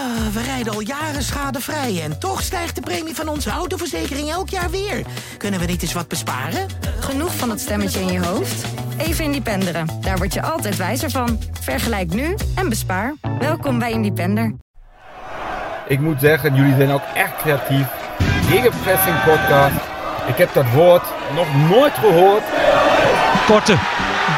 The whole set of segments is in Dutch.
Ah, we rijden al jaren schadevrij en toch stijgt de premie van onze autoverzekering elk jaar weer. Kunnen we niet eens wat besparen? Genoeg van dat stemmetje in je hoofd? Even Independeren. Daar word je altijd wijzer van. Vergelijk nu en bespaar. Welkom bij Independer. Ik moet zeggen, jullie zijn ook echt creatief. Gegenpressing podcast. Ik heb dat woord nog nooit gehoord. Korte.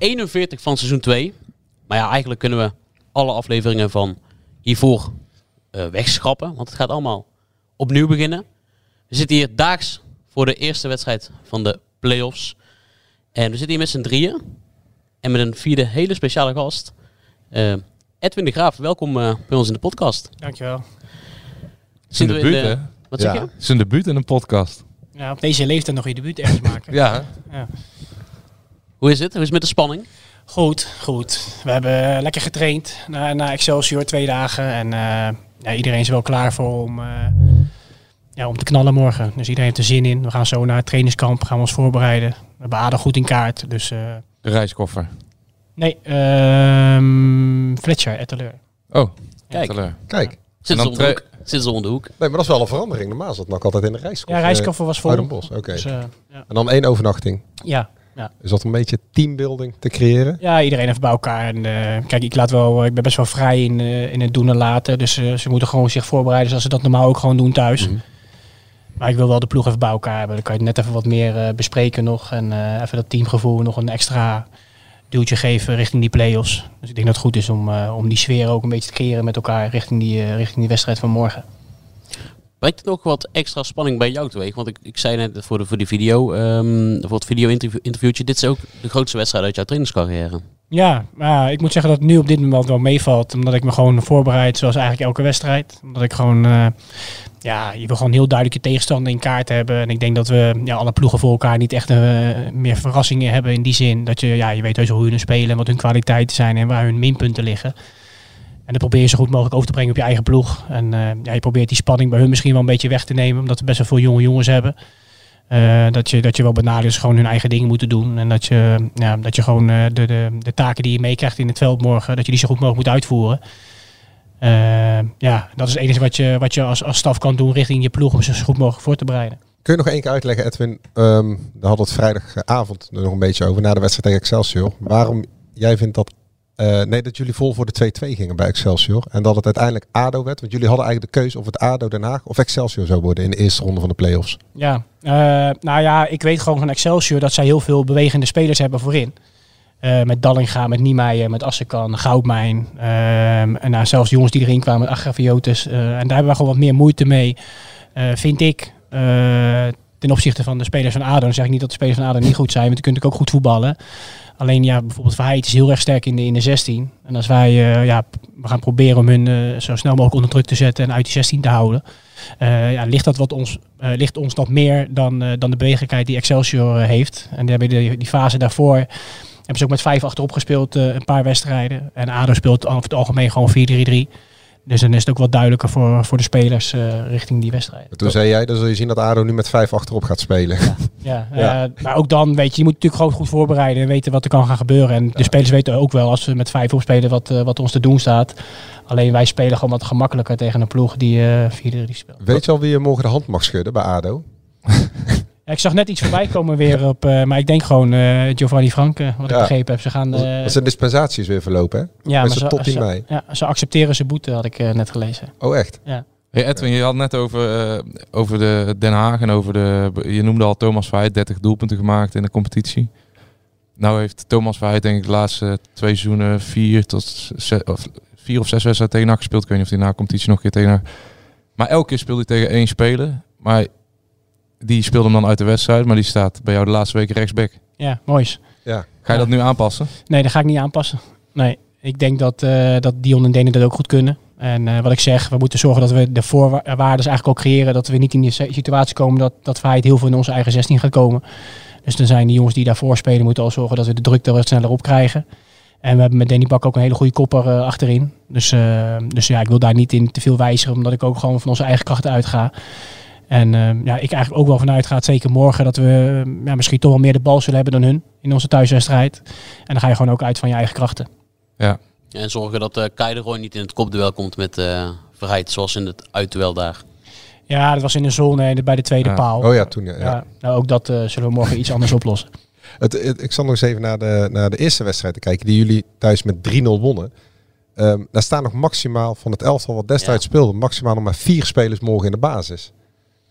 41 van seizoen 2. Maar ja, eigenlijk kunnen we alle afleveringen van hiervoor uh, wegschrappen. Want het gaat allemaal opnieuw beginnen. We zitten hier daags voor de eerste wedstrijd van de playoffs. En we zitten hier met z'n drieën. En met een vierde hele speciale gast. Uh, Edwin de Graaf, welkom uh, bij ons in de podcast. Dankjewel. Zijn debuut, hè? Wat zeg je? Zijn debuut in een podcast. Ja, op deze leeftijd nog je debuut ergens maken. ja. ja. Hoe is het? Hoe is het met de spanning? Goed, goed. We hebben lekker getraind na, na Excelsior twee dagen. En uh, ja, iedereen is wel klaar voor om, uh, ja, om te knallen morgen. Dus iedereen heeft er zin in. We gaan zo naar het trainingskamp, gaan we ons voorbereiden. We hebben goed in kaart. Dus, uh, de reiskoffer? Nee, um, Fletcher, Etteleur. Oh, Kijk. Etteleur. Kijk. Zit ze om de hoek. Zit ze om de hoek. Nee, maar dat is wel een verandering. Normaal zat nog altijd in de reiskoffer. Ja, reiskoffer was vol. Bos, oké. Okay. Dus, ja. En dan één overnachting. Ja, ja. Is dat een beetje teambuilding te creëren? Ja, iedereen heeft bij elkaar. En, uh, kijk, ik, laat wel, ik ben best wel vrij in, uh, in het doen en laten. Dus uh, ze moeten gewoon zich voorbereiden zoals ze dat normaal ook gewoon doen thuis. Mhm. Mm. Maar ik wil wel de ploeg even bij elkaar hebben. Dan kan je net even wat meer bespreken nog. En even dat teamgevoel nog een extra duwtje geven richting die play-offs. Dus ik denk dat het goed is om, om die sfeer ook een beetje te creëren met elkaar richting die, richting die wedstrijd van morgen. Brengt het ook wat extra spanning bij jou teweeg? Want ik, ik zei net voor, de, voor die video, um, voor het video-interviewtje, dit is ook de grootste wedstrijd uit jouw trainingscarrière. Ja, maar ik moet zeggen dat het nu op dit moment wel meevalt. Omdat ik me gewoon voorbereid zoals eigenlijk elke wedstrijd. Omdat ik gewoon, uh, ja, je wil gewoon heel duidelijk je tegenstander in kaart hebben. En ik denk dat we ja, alle ploegen voor elkaar niet echt uh, meer verrassingen hebben in die zin. Dat je, ja, je weet heus wel hoe hun spelen en wat hun kwaliteiten zijn en waar hun minpunten liggen. En dan probeer je zo goed mogelijk over te brengen op je eigen ploeg. En uh, ja, je probeert die spanning bij hun misschien wel een beetje weg te nemen. Omdat we best wel veel jonge jongens hebben. Uh, dat, je, dat je wel benadert gewoon hun eigen dingen moeten doen. En dat je, ja, dat je gewoon uh, de, de, de taken die je meekrijgt in het veld morgen, dat je die zo goed mogelijk moet uitvoeren. ja, dat is het enige wat je, wat je als, als staf kan doen richting je ploeg om ze zo goed mogelijk voor te bereiden. Kun je nog één keer uitleggen, Edwin? Um, daar hadden het vrijdagavond er nog een beetje over, na de wedstrijd tegen Excelsior. Waarom jij vindt dat uh, nee, dat jullie vol voor de 2-2 gingen bij Excelsior. En dat het uiteindelijk ADO werd. Want jullie hadden eigenlijk de keuze of het ADO Den Haag of Excelsior zou worden in de eerste ronde van de play-offs. Ja, uh, nou ja, ik weet gewoon van Excelsior dat zij heel veel bewegende spelers hebben voorin. Uh, met Dallinga, met Niemeyer, met Assekan, Goudmijn. en nou, zelfs jongens die erin kwamen, Agrafiotis. en daar hebben we gewoon wat meer moeite mee, vind ik. Ten opzichte van de spelers van ADO. Zeg ik niet dat de spelers van ADO niet goed zijn, want die kunnen ook goed voetballen. Alleen ja, bijvoorbeeld Verheid is heel erg sterk in de, in de 16. En als wij uh, ja, we gaan proberen om hun uh, zo snel mogelijk onder druk te zetten en uit die 16 te houden. Uh, ja, ligt dat wat ons, ligt ons dat meer dan, dan de bewegelijkheid die Excelsior heeft. En die, die, die fase daarvoor hebben ze ook met vijf achterop gespeeld een paar wedstrijden. En ADO speelt over het algemeen gewoon 4-3-3. Dus dan is het ook wat duidelijker voor, voor de spelers uh, richting die wedstrijd. Toen zei jij, dan zul je zien dat ADO nu met vijf achterop gaat spelen. Ja, ja, ja. Uh, maar ook dan, weet je, je moet natuurlijk gewoon goed voorbereiden en weten wat er kan gaan gebeuren. En ja. de spelers weten ook wel, als we met vijf opspelen, wat, uh, wat ons te doen staat. Alleen wij spelen gewoon wat gemakkelijker tegen een ploeg die 4-3 speelt. Weet je al wie je morgen de hand mag schudden bij ADO? Ik zag net iets voorbij komen weer op, uh, maar ik denk gewoon uh, Giovanni Franke, wat ja. ik begrepen heb. Ze gaan. Uh, zijn dispensaties weer verlopen, hè? Ja, Met maar ze, tot in ze, mei. ja, ze accepteren zijn boete, had ik net gelezen. Oh, echt? Ja. Hey Edwin, je had net over, uh, over de Den Haag en over de. Je noemde al Thomas Verheid, 30 doelpunten gemaakt in de competitie. Nou heeft Thomas Verheid, denk ik, de laatste twee seizoenen vier tot zes, of vier of zes wedstrijden tegen gespeeld. Ik weet niet of hij na de competitie nog een keer tegen. Maar elke keer speelde hij tegen één speler. Maar die speelde hem dan uit de wedstrijd, maar die staat bij jou de laatste weken rechtsback. Ja, moois. Ja. Ga je dat nu aanpassen? Nee, dat ga ik niet aanpassen. Nee, ik denk dat, uh, dat Dion en Denen dat ook goed kunnen. En eh, wat ik zeg, we moeten zorgen dat we de voorwaarden eigenlijk ook creëren. Dat we niet in die si- situatie komen dat, dat Feyenoord heel veel in onze eigen 16 gaat komen. Dus dan zijn die jongens die daarvoor spelen, moeten al zorgen dat we de druk er wat sneller op krijgen. En we hebben met Danny Bak ook een hele goede kopper eh, achterin. Dus, eh, dus ja, ik wil daar niet in te veel wijzigen, omdat ik ook gewoon van onze eigen krachten uitga. En eh, ja, ik eigenlijk ook wel vanuit ga, zeker morgen, dat we eh, ja, misschien toch wel meer de bal zullen hebben dan hun in onze thuiswedstrijd. En dan ga je gewoon ook uit van je eigen krachten. Ja. En zorgen dat uh, Kai de Roy niet in het kopduel komt met eh Verheid, zoals in het uitduel daar. Ja, dat was in de zone en bij de tweede Ja. paal. Oh ja, toen, ja, ja. nou, ook dat eh, zullen we morgen iets anders oplossen. Het, het- ik zal nog eens even naar de, naar de eerste wedstrijd te kijken die jullie thuis met 3-0 wonnen. Ehm, daar staan nog maximaal van het elftal wat destijds speelde, maximaal nog maar vier spelers morgen in de basis.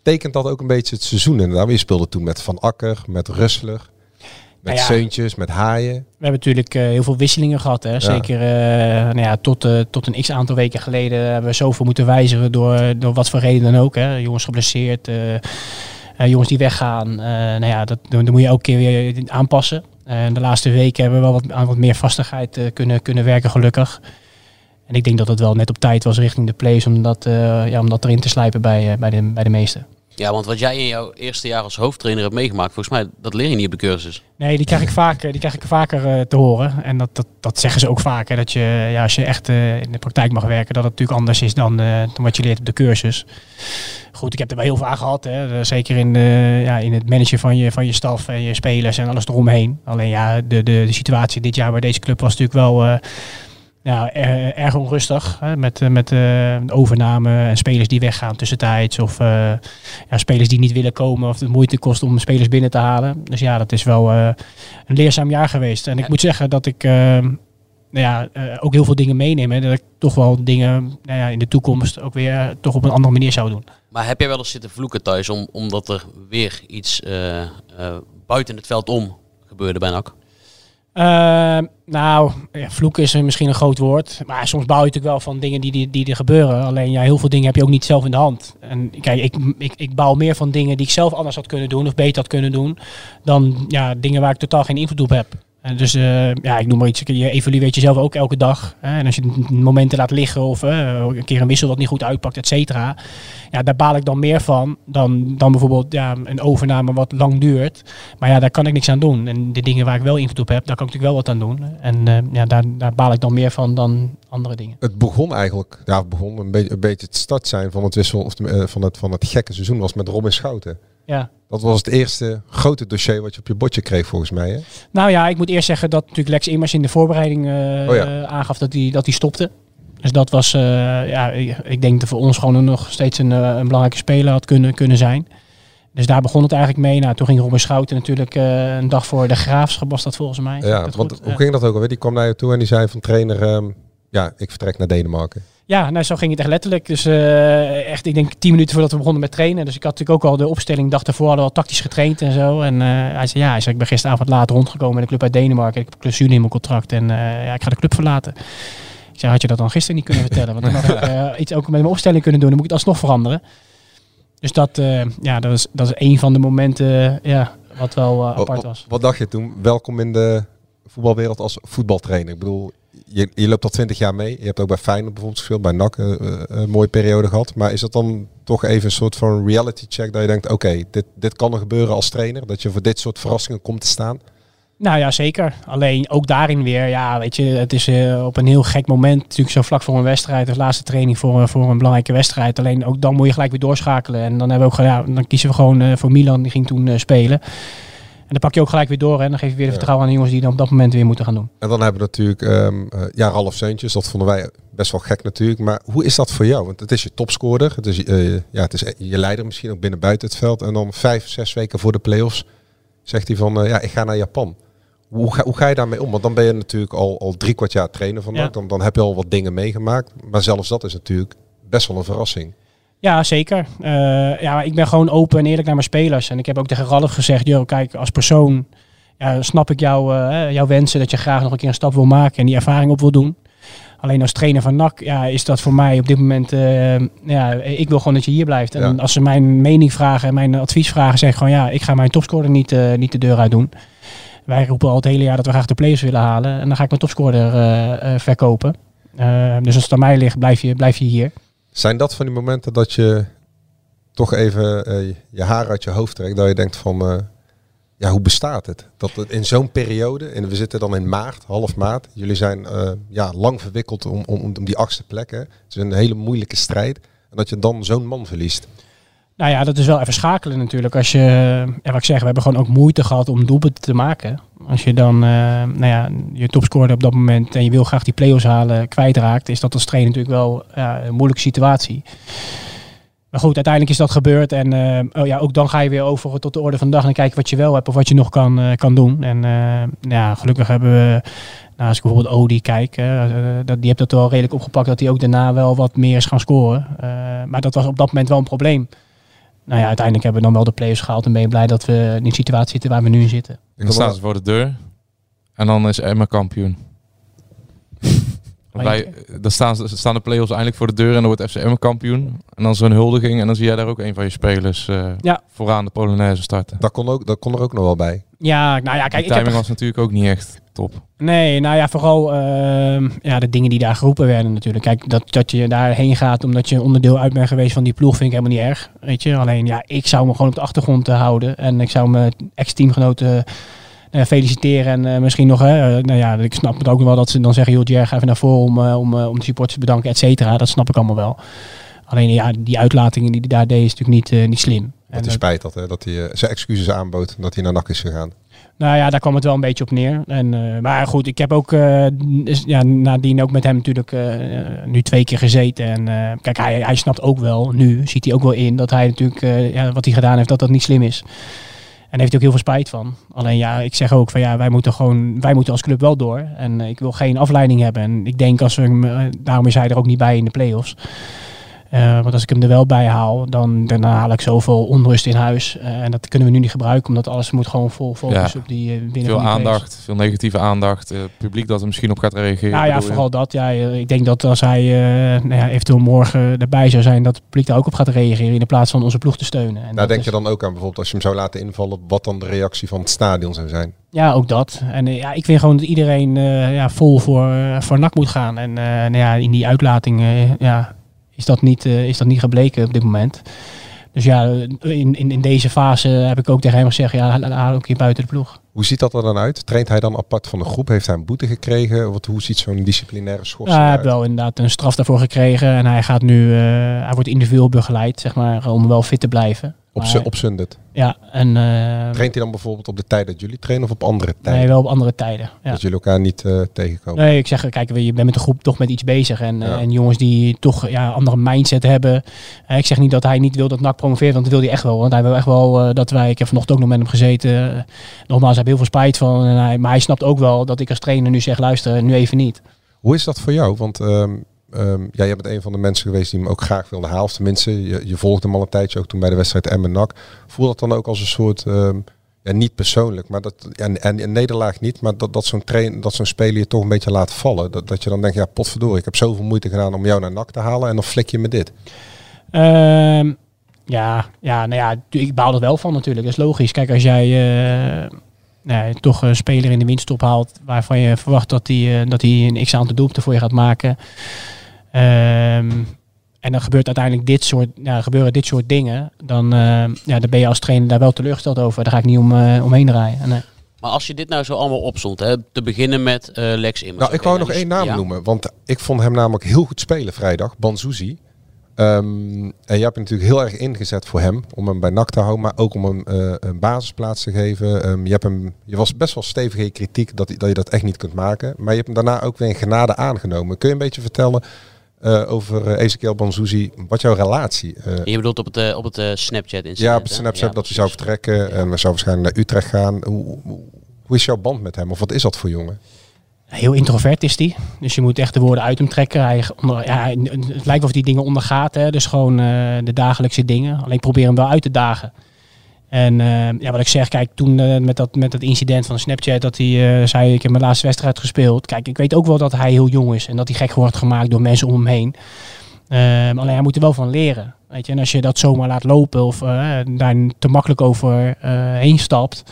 Tekent dat ook een beetje het seizoen inderdaad? Je speelde toen met Van Akker, met Rustler, met Nou ja. Seuntjes, met Haaien. We hebben natuurlijk eh, heel veel wisselingen gehad. Hè? Zeker eh, nou ja, tot, eh, tot een x aantal weken geleden hebben we zoveel moeten wijzigen door, door wat voor reden dan ook. Hè? Jongens geblesseerd, jongens die weggaan. Nou ja, dat, dan moet je elke keer weer aanpassen. En de laatste weken hebben we wel wat, aan wat meer vastigheid kunnen, kunnen werken, gelukkig. En ik denk dat het wel net op tijd was richting de plays om dat, eh, ja, om dat erin te slijpen bij, eh, bij, de, bij de meesten. Ja, want wat jij in jouw eerste jaar als hoofdtrainer hebt meegemaakt, volgens mij, dat leer je niet op de cursus. Nee, die krijg ik vaker, die krijg ik vaker eh, te horen. En dat, dat, dat zeggen ze ook vaker. Dat je, ja, als je echt in de praktijk mag werken, dat het natuurlijk anders is dan, dan wat je leert op de cursus. Goed, ik heb er wel heel veel aan gehad. Hè. Zeker in, ja, in het managen van je, van je staf en je spelers en alles eromheen. Alleen ja, de, de, de situatie dit jaar bij deze club was natuurlijk wel ja, er- erg onrustig. Hè. Met, eh, met de overname en spelers die weggaan tussentijds. Of eh, ja, spelers die niet willen komen of het moeite kost om spelers binnen te halen. Dus ja, dat is wel een leerzaam jaar geweest. En ik moet zeggen dat ik nou ja, ook heel veel dingen meeneem. Hè, dat ik toch wel dingen nou ja, in de toekomst ook weer toch op een andere manier zou doen. Maar heb jij wel eens zitten vloeken thuis om, omdat er weer iets buiten het veld om gebeurde bij NAC? Eh, nou, ja, vloeken is misschien een groot woord. Maar soms bouw je natuurlijk wel van dingen die, die, die er gebeuren. Alleen ja, heel veel dingen heb je ook niet zelf in de hand. En kijk, ik, ik, ik bouw meer van dingen die ik zelf anders had kunnen doen of beter had kunnen doen. Dan ja, dingen waar ik totaal geen invloed op heb. En dus eh, ja, ik noem maar iets. Je evalueert jezelf ook elke dag. Hè? En als je momenten laat liggen of eh, een keer een wissel wat niet goed uitpakt, et cetera. Ja, daar baal ik dan meer van dan, dan bijvoorbeeld ja, een overname wat lang duurt. Maar ja, daar kan ik niks aan doen. En de dingen waar ik wel invloed op heb, daar kan ik natuurlijk wel wat aan doen. En eh, ja, daar, daar baal ik dan meer van dan andere dingen. Het begon eigenlijk, ja, het begon een beetje, het start zijn van het wissel of eh, van, het, van het gekke seizoen was met Robin Schouten. Ja. Dat was het eerste grote dossier wat je op je bordje kreeg volgens mij. Hè? Nou ja, ik moet eerst zeggen dat natuurlijk Lex Immers in de voorbereiding eh, Oh ja. aangaf dat hij dat hij stopte. Dus dat was, eh, ja, ik, denk dat voor ons gewoon nog steeds een, eh, een belangrijke speler had kunnen, kunnen zijn. Dus daar begon het eigenlijk mee. Nou, toen ging Robin Schouten natuurlijk een dag voor de Graafschap was dat volgens mij. Ja, Dat want goed? hoe ging dat ook alweer? Die kwam naar je toe en die zei van trainer, ehm, ja, ik vertrek naar Denemarken. Ja, nou, zo ging het echt letterlijk. Dus eh, echt, ik denk tien minuten voordat we begonnen met trainen. Dus ik had natuurlijk ook al de opstelling, dag daarvoor hadden we al tactisch getraind en zo. En eh, hij zei, ja, hij zei, ik ben gisteravond laat rondgekomen met een club uit Denemarken. Ik heb een clausule in mijn contract en eh, ja, ik ga de club verlaten. Ik zei, had je dat dan gisteren niet kunnen vertellen? Want dan had ik iets ook met mijn opstelling kunnen doen. Dan moet ik het alsnog veranderen. Dus dat, ja, dat, is, dat is een van de momenten ja, wat wel Wat, apart wat, was. wat dacht je toen? Welkom in de voetbalwereld als voetbaltrainer. Ik bedoel, je, je loopt al twintig jaar mee. Je hebt ook bij Feyenoord bijvoorbeeld gespeeld, bij NAC eh, eh, een mooie periode gehad. Maar is dat dan toch even een soort van reality check dat je denkt, oké, dit, dit kan er gebeuren als trainer? Dat je voor dit soort verrassingen komt te staan? Nou ja, zeker. Alleen ook daarin weer, ja, weet je, het is eh, op een heel gek moment. Natuurlijk zo vlak voor een wedstrijd, als laatste training voor, voor een belangrijke wedstrijd. Alleen ook dan moet je gelijk weer doorschakelen. En dan hebben we ook, ja, dan kiezen we gewoon voor Milan, die ging toen spelen. En dan pak je ook gelijk weer door en dan geef je weer de vertrouwen aan de jongens die dan op dat moment weer moeten gaan doen. En dan hebben we natuurlijk, eh, ja, Ralf Seuntjes. Dat vonden wij best wel gek natuurlijk. Maar hoe is dat voor jou? Want het is je topscorer. Het is, eh, ja, het is je leider misschien ook binnen buiten het veld. En dan vijf, zes weken voor de play-offs zegt hij van, eh, ja, ik ga naar Japan. Hoe ga, hoe ga je daarmee om? Want dan ben je natuurlijk al, al drie kwart jaar trainer van Ja. Dan, dan heb je al wat dingen meegemaakt. Maar zelfs dat is natuurlijk best wel een verrassing. Ja, zeker. Eh, ja, ik ben gewoon open en eerlijk naar mijn spelers. En ik heb ook tegen Ralf gezegd, joh, kijk, als persoon ja, snap ik jou, eh, jouw wensen dat je graag nog een keer een stap wil maken en die ervaring op wil doen. Alleen als trainer van NAC ja, is dat voor mij op dit moment, eh, ja, ik wil gewoon dat je hier blijft. En Ja. als ze mijn mening vragen en mijn advies vragen, zeg ik gewoon ja, ik ga mijn topscorer niet, niet de deur uit doen. Wij roepen al het hele jaar dat we graag de players willen halen. En dan ga ik mijn topscorer verkopen. Dus als het aan mij ligt, blijf je, blijf je hier. Zijn dat van die momenten dat je toch even eh, je haar uit je hoofd trekt, dat je denkt van, eh, ja, hoe bestaat het? Dat het in zo'n periode, en we zitten dan in maart, half maart, jullie zijn eh, ja, lang verwikkeld om, om, om die achtste plek. Hè. Het is een hele moeilijke strijd. En dat je dan zo'n man verliest. Nou ja, dat is wel even schakelen natuurlijk. Als je, wat ik zeg, we hebben gewoon ook moeite gehad om doelpunten te maken. Als je dan, eh, nou ja, je topscorer op dat moment en je wil graag die play-offs halen, kwijtraakt, is dat als trainer natuurlijk wel een moeilijke situatie. Maar goed, uiteindelijk is dat gebeurd. En eh, oh ja, ook dan ga je weer over tot de orde van de dag en kijken wat je wel hebt of wat je nog kan, eh, kan doen. En eh, ja, gelukkig hebben we, nou, als ik bijvoorbeeld Odi kijk, dat, die heeft dat wel redelijk opgepakt dat hij ook daarna wel wat meer is gaan scoren. Maar dat was op dat moment wel een probleem. Nou ja, uiteindelijk hebben we dan wel de players gehaald en ben je blij dat we in de situatie zitten waar we nu in zitten. En dan staan ze voor de deur. En dan is Emma kampioen. Wij, dan staan, ze- staan de play-offs eindelijk voor de deur en dan wordt FC Emmen kampioen. En dan zo'n huldiging en dan zie jij daar ook een van je spelers eh, Ja. vooraan de Polonaise starten. Dat kon, ook, dat kon er ook nog wel bij. Ja, nou ja, De kijk, ik timing heb, was natuurlijk ook niet echt top. Nee, nou ja, vooral ehm, ja, de dingen die daar geroepen werden natuurlijk. Kijk, dat, dat je daarheen gaat omdat je onderdeel uit bent geweest van die ploeg vind ik helemaal niet erg. Weet je, alleen ja, ik zou me gewoon op de achtergrond eh, houden. En ik zou mijn ex-teamgenoten eh, feliciteren. En eh, misschien nog, hè, eh, nou ja, ik snap het ook wel dat ze dan zeggen, joh, Jer, ga even naar voren om, eh, om, eh, om de supporters te bedanken, et cetera. Dat snap ik allemaal wel. Alleen ja, die uitlatingen die hij daar deed is natuurlijk niet, eh, niet slim. Dat hij dat- spijt had, hè, dat hij eh, zijn excuses aanbood dat hij naar NAC is gegaan. Nou ja, daar kwam het wel een beetje op neer. En, eh, maar goed, ik heb ook eh, dus, ja, nadien ook met hem natuurlijk eh, nu twee keer gezeten. En eh, kijk, hij, hij snapt ook wel, nu ziet hij ook wel in dat hij natuurlijk, eh, ja, wat hij gedaan heeft, dat dat niet slim is. En heeft ook heel veel spijt van. Alleen ja, ik zeg ook van ja, wij moeten gewoon, wij moeten als club wel door. En eh, ik wil geen afleiding hebben. En ik denk als we eh, daarom is hij er ook niet bij in de play-offs. Eh, want als ik hem er wel bij haal, dan, dan haal ik zoveel onrust in huis. Eh, en dat kunnen we nu niet gebruiken, omdat alles moet gewoon vol focus Ja. op die uh, winnen Veel die aandacht, veel negatieve aandacht. eh, Het publiek dat er misschien op gaat reageren. Nou ja, je? vooral dat. Ja, ik denk dat als hij eh, nou ja, eventueel morgen erbij zou zijn, dat het publiek daar ook op gaat reageren in de plaats van onze ploeg te steunen. En Daar dat denk is- je dan ook aan bijvoorbeeld als je hem zou laten invallen, wat dan de reactie van het stadion zou zijn. Ja, ook dat. En ja, ik vind gewoon dat iedereen eh, ja, vol voor, eh, voor NAC moet gaan. En eh, nou ja, in die uitlating eh, ja, is, dat niet, eh, is dat niet gebleken op dit moment. Dus ja, in, in, in deze fase heb ik ook tegen hem gezegd, ja, haal haal ook hier buiten de ploeg. Hoe ziet dat er dan uit? Traint hij dan apart van de groep? Heeft hij een boete gekregen? Wat, hoe ziet zo'n disciplinaire schorsing Ja, hij heeft wel inderdaad een straf daarvoor gekregen. En hij gaat nu, eh, hij wordt individueel begeleid, zeg maar, om wel fit te blijven. Op, Maar- op Sundet. Ja, en eh, Traint hij dan bijvoorbeeld op de tijd dat jullie trainen of op andere tijden? nee, wel op andere tijden. Ja. Dat jullie elkaar niet eh, tegenkomen? Nee, ik zeg, kijk, je bent met de groep toch met iets bezig. En, eh, Ja. en jongens die toch ja, andere mindset hebben. Ik zeg niet dat hij niet wil dat NAC promoveert, want dat wil hij echt wel. Want hij wil echt wel dat wij, ik heb vanochtend ook nog met hem gezeten. Nogmaals, hij heeft heel veel spijt van. En hij, maar hij snapt ook wel dat ik als trainer nu zeg, luister, nu even niet. Hoe is dat voor jou? Want ehm ehm, ja, jij bent een van de mensen geweest die hem ook graag wilde halen. Of tenminste, je, je volgde hem al een tijdje ook toen bij de wedstrijd Emmen NAC. Voel dat dan ook als een soort, ehm, ja, niet persoonlijk, maar dat, en, en nederlaag niet, maar dat, dat zo'n dat zo'n speler je toch een beetje laat vallen. Dat, dat je dan denkt, ja potverdorie, ik heb zoveel moeite gedaan om jou naar NAC te halen en dan flik je me dit. Ehm, ja, ja, nou ja, ik baal er wel van natuurlijk. Dat is logisch. Kijk, als jij eh, nou ja, toch een speler in de winststop haalt waarvan je verwacht dat hij dat hij een x aantal doelpunten voor je gaat maken. Ehm, en dan gebeurt uiteindelijk dit soort, ja, gebeuren dit soort dingen. Dan, eh, ja, dan ben je als trainer daar wel teleurgesteld over. Daar ga ik niet om, eh, omheen draaien. Nee. Maar als je dit nou zo allemaal opzond, hè, te beginnen met eh, Lex Immers. Nou, ik wou nou, nog die- één naam ja. noemen, want ik vond hem namelijk heel goed spelen vrijdag, Banzuzi. Ehm, en je hebt natuurlijk heel erg ingezet voor hem, om hem bij NAC te houden, maar ook om hem eh, een basisplaats te geven. Ehm, je, hebt hem, je was best wel stevig in kritiek dat, dat je dat echt niet kunt maken, maar je hebt hem daarna ook weer in genade aangenomen. Kun je een beetje vertellen eh, over eh, Ezekiel Banzuzi, wat jouw relatie eh, Je bedoelt op het, op het Snapchat incident. ja, op het? Snapchat Ja, dat hij zou vertrekken en we zou waarschijnlijk naar Utrecht gaan. Hoe, hoe, hoe is jouw band met hem of wat is dat voor jongen? Heel introvert is hij. Dus je moet echt de woorden uit hem trekken. Hij onder, ja, het lijkt of hij dingen ondergaat. Hè? Dus gewoon eh, de dagelijkse dingen. Alleen probeer hem wel uit te dagen. En eh, ja, wat ik zeg, kijk, toen eh, met, dat, met dat incident van Snapchat, dat hij eh, zei, ik heb mijn laatste wedstrijd gespeeld. Kijk, ik weet ook wel dat hij heel jong is en dat hij gek wordt gemaakt door mensen om hem heen. Ehm, alleen hij moet er wel van leren. Weet je? En als je dat zomaar laat lopen of eh, daar te makkelijk over heen stapt,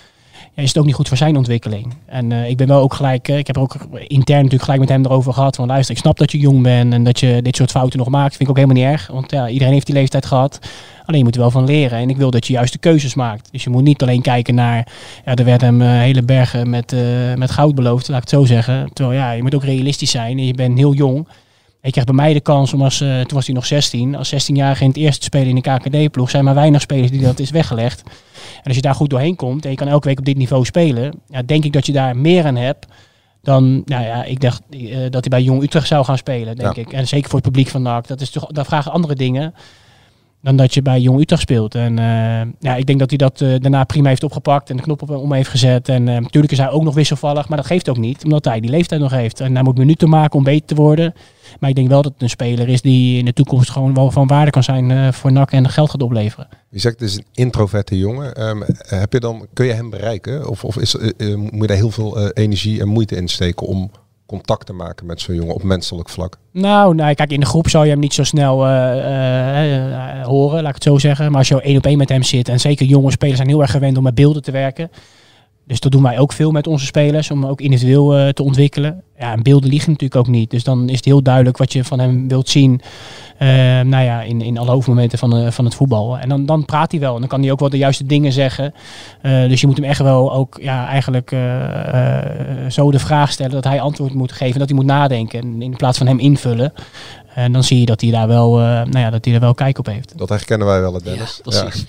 is het ook niet goed voor zijn ontwikkeling. En eh, ik ben wel ook gelijk, eh, ik heb er ook intern natuurlijk gelijk met hem erover gehad. Van luister, ik snap dat je jong bent en dat je dit soort fouten nog maakt. Vind ik ook helemaal niet erg. Want ja, iedereen heeft die leeftijd gehad. Alleen je moet er wel van leren. En ik wil dat je juiste keuzes maakt. Dus je moet niet alleen kijken naar, ja, er werd hem eh, hele bergen met, met goud beloofd, laat ik het zo zeggen. Terwijl ja, je moet ook realistisch zijn. En je bent heel jong. Ik kreeg bij mij de kans om als, eh, toen was hij nog 16, als 16-jarige in het eerste te spelen in de KKD-ploeg. zijn maar weinig spelers die dat is weggelegd. En als je daar goed doorheen komt en je kan elke week op dit niveau spelen, ja, denk ik dat je daar meer aan hebt dan, nou ja, ik dacht eh, dat hij bij Jong Utrecht zou gaan spelen, denk Ja. ik. En zeker voor het publiek van NAC. Dat is toch, daar vragen andere dingen dan dat je bij Jong Utrecht speelt. En eh, ja, ik denk dat hij dat eh, daarna prima heeft opgepakt en de knop op om heeft gezet. En eh, natuurlijk is hij ook nog wisselvallig, maar dat geeft ook niet, omdat hij die leeftijd nog heeft. En hij moet minuten maken om beter te worden. Maar ik denk wel dat het een speler is die in de toekomst gewoon wel van waarde kan zijn eh, voor NAC en geld gaat opleveren. Je zegt is een introverte jongen. Ehm, heb je dan, kun je hem bereiken? Of, of is, eh, eh, moet je daar heel veel eh, energie en moeite in steken om contact te maken met zo'n jongen op menselijk vlak? Nou, nou, kijk, in de groep zou je hem niet zo snel eh, eh, eh, horen, laat ik het zo zeggen. Maar als je één op één met hem zit, en zeker jonge spelers zijn heel erg gewend om met beelden te werken. Dus dat doen wij ook veel met onze spelers, om ook individueel eh, te ontwikkelen. Ja, en beelden liegen natuurlijk ook niet. Dus dan is het heel duidelijk wat je van hem wilt zien. eh, nou ja, in, in alle hoofdmomenten van, eh, van het voetbal. En dan, dan praat hij wel. En dan kan hij ook wel de juiste dingen zeggen. Eh, dus je moet hem echt wel ook ja, eigenlijk eh, eh, zo de vraag stellen dat hij antwoord moet geven. Dat hij moet nadenken. En in plaats van hem invullen. En dan zie je dat hij daar wel, eh, nou ja, dat hij er wel kijk op heeft. Dat herkennen wij wel, Dennis. Ja, precies.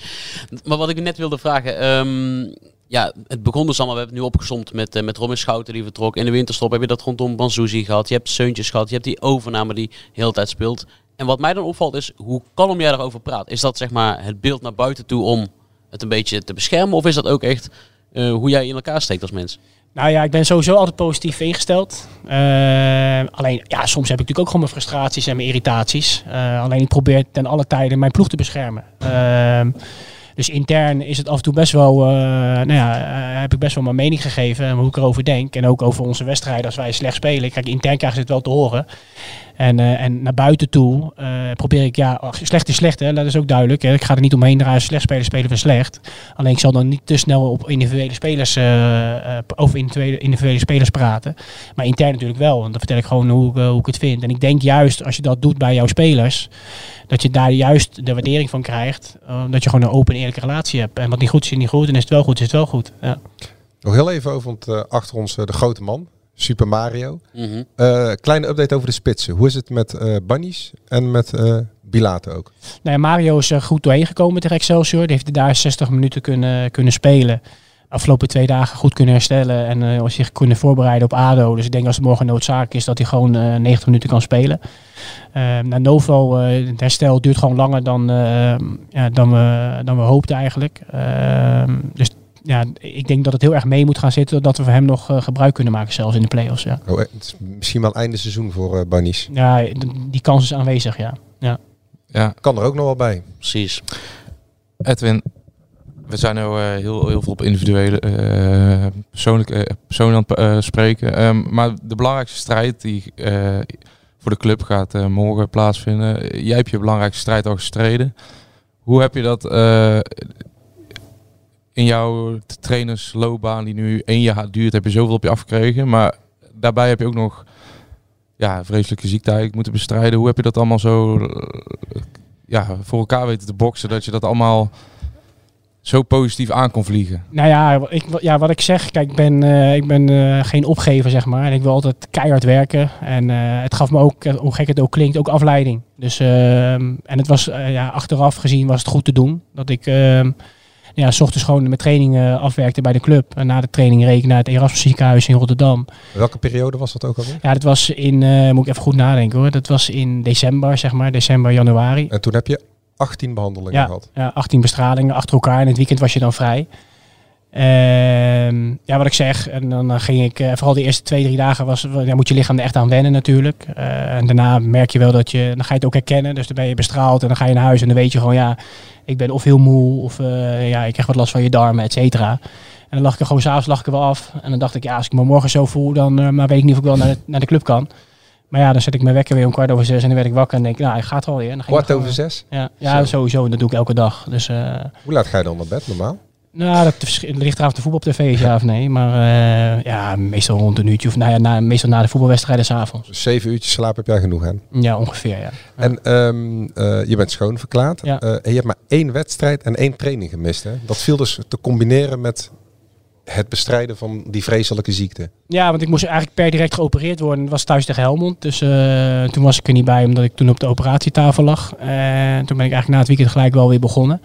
Maar wat ik net wilde vragen. ehm, ja, het begon dus allemaal, we hebben het nu opgezomd met, eh, met Robin Schouten die vertrok. In de winterstop heb je dat rondom Banzuzi gehad. Je hebt Seuntjes gehad. Je hebt die overname die de hele tijd speelt. En wat mij dan opvalt is, hoe kalm jij daarover praat. Is dat zeg maar het beeld naar buiten toe om het een beetje te beschermen? Of is dat ook echt eh, hoe jij in elkaar steekt als mens? Nou ja, ik ben sowieso altijd positief ingesteld. Eh, alleen, ja, soms heb ik natuurlijk ook gewoon mijn frustraties en mijn irritaties. Alleen ik probeer ten alle tijden mijn ploeg te beschermen. Ehm, dus intern is het af en toe best wel, eh, nou ja, eh, heb ik best wel mijn mening gegeven en hoe ik erover denk. En ook over onze wedstrijden als wij slecht spelen. Kijk, intern krijgen ze het wel te horen. En, eh, en naar buiten toe eh, probeer ik, ja, slecht is slecht, hè, dat is ook duidelijk. Hè. Ik ga er niet omheen draaien, slecht spelen, spelen we slecht. Alleen ik zal dan niet te snel op individuele spelers, eh, over individuele, individuele spelers praten. Maar intern natuurlijk wel, want dan vertel ik gewoon hoe, hoe ik het vind. En ik denk juist, als je dat doet bij jouw spelers, dat je daar juist de waardering van krijgt. dat je gewoon een open en eerlijke relatie hebt. En wat niet goed is, is niet goed. En is het wel goed, is het wel goed. Ja. Nog heel even over, want achter ons de grote man, Super Mario. Eh, kleine update over de spitsen. Hoe is het met eh Bunnies en met eh Bilater ook? Nou ja, Mario is er goed doorheen gekomen tegen Excelsior. Die heeft er daar 60 minuten kunnen, kunnen spelen. Afgelopen twee dagen goed kunnen herstellen en eh, zich kunnen voorbereiden op ADO. Dus ik denk als het morgen noodzakelijk is dat hij gewoon eh 90 minuten kan spelen. Eh naar Novo, eh, het herstel duurt gewoon langer dan, eh, ja, dan, we, dan we hoopten eigenlijk. Eh, dus ja, ik denk dat het heel erg mee moet gaan zitten dat we van hem nog eh, gebruik kunnen maken, zelfs in de play-offs. Ja, Oh, eh, het is misschien wel einde seizoen voor eh Bunnies. ja die kans is aanwezig, ja. ja. Ja, Kan er ook nog wel bij. Precies. Edwin, we zijn nu eh, heel, heel veel op individuele eh persoonlijke personen aan het eh, spreken. Ehm, maar de belangrijkste strijd die eh, voor de club gaat eh, morgen plaatsvinden. Jij hebt je belangrijkste strijd al gestreden. Hoe heb je dat eh, in jouw trainersloopbaan die nu één jaar duurt, heb je zoveel op je afgekregen. Maar daarbij heb je ook nog ja, vreselijke ziekte eigenlijk moeten bestrijden. Hoe heb je dat allemaal zo eh, ja, voor elkaar weten te boksen, dat je dat allemaal zo positief aan kon vliegen? Nou ja, ik, ja, wat ik zeg, kijk, ik ben, eh, ik ben eh, geen opgever, zeg maar. En ik wil altijd keihard werken. En het gaf me ook, hoe gek het ook klinkt, ook afleiding. Dus, ehm, en het was, ja, achteraf gezien was het goed te doen. Dat ik, ehm, ja, s ochtends gewoon mijn training eh, afwerkte bij de club. En na de training reed ik naar het Erasmus ziekenhuis in Rotterdam. Welke periode was dat ook alweer? Ja, dat was in, eh, moet ik even goed nadenken hoor. Dat was in december, zeg maar, december, januari. En toen heb je 18 behandelingen Ja, gehad. ja, 18 bestralingen achter elkaar. En het weekend was je dan vrij. Ehm, ja, wat ik zeg. En dan ging ik, eh, vooral de eerste twee, drie dagen, was, ja, moet je lichaam er echt aan wennen natuurlijk. Eh, en daarna merk je wel dat je, dan ga je het ook herkennen. Dus dan ben je bestraald en dan ga je naar huis en dan weet je gewoon, ja, ik ben of heel moe of eh, ja, ik krijg wat last van je darmen, et cetera. En dan lag ik er gewoon s'avonds lag ik er wel af. En dan dacht ik, ja, als ik me morgen zo voel, dan maar weet ik niet of ik wel naar de, naar de club kan. Maar ja, dan zet ik mijn wekker weer om kwart over zes en dan werd ik wakker en denk ik, nou, ik ga het wel weer. En dan Kwart over zes? Ja, ja Zo. sowieso. En dat doe ik elke dag. Dus Hoe laat ga je dan naar bed normaal? Nou, dat ligt eraan of de voetbal op tv is, ja of nee. Maar eh, ja, meestal rond een uurtje. Of nou ja, na, meestal na de voetbalwedstrijden s'avonds. Dus zeven uurtjes slaap heb jij genoeg aan. Ja, ongeveer, ja. En ehm, eh, je bent schoon verklaard. Ja. Eh, en je hebt maar één wedstrijd en één training gemist. Hè? Dat viel dus te combineren met het bestrijden van die vreselijke ziekte. Ja, want ik moest eigenlijk per direct geopereerd worden. Het was thuis tegen Helmond. Dus toen was ik er niet bij, omdat ik toen op de operatietafel lag. En toen ben ik eigenlijk na het weekend gelijk wel weer begonnen.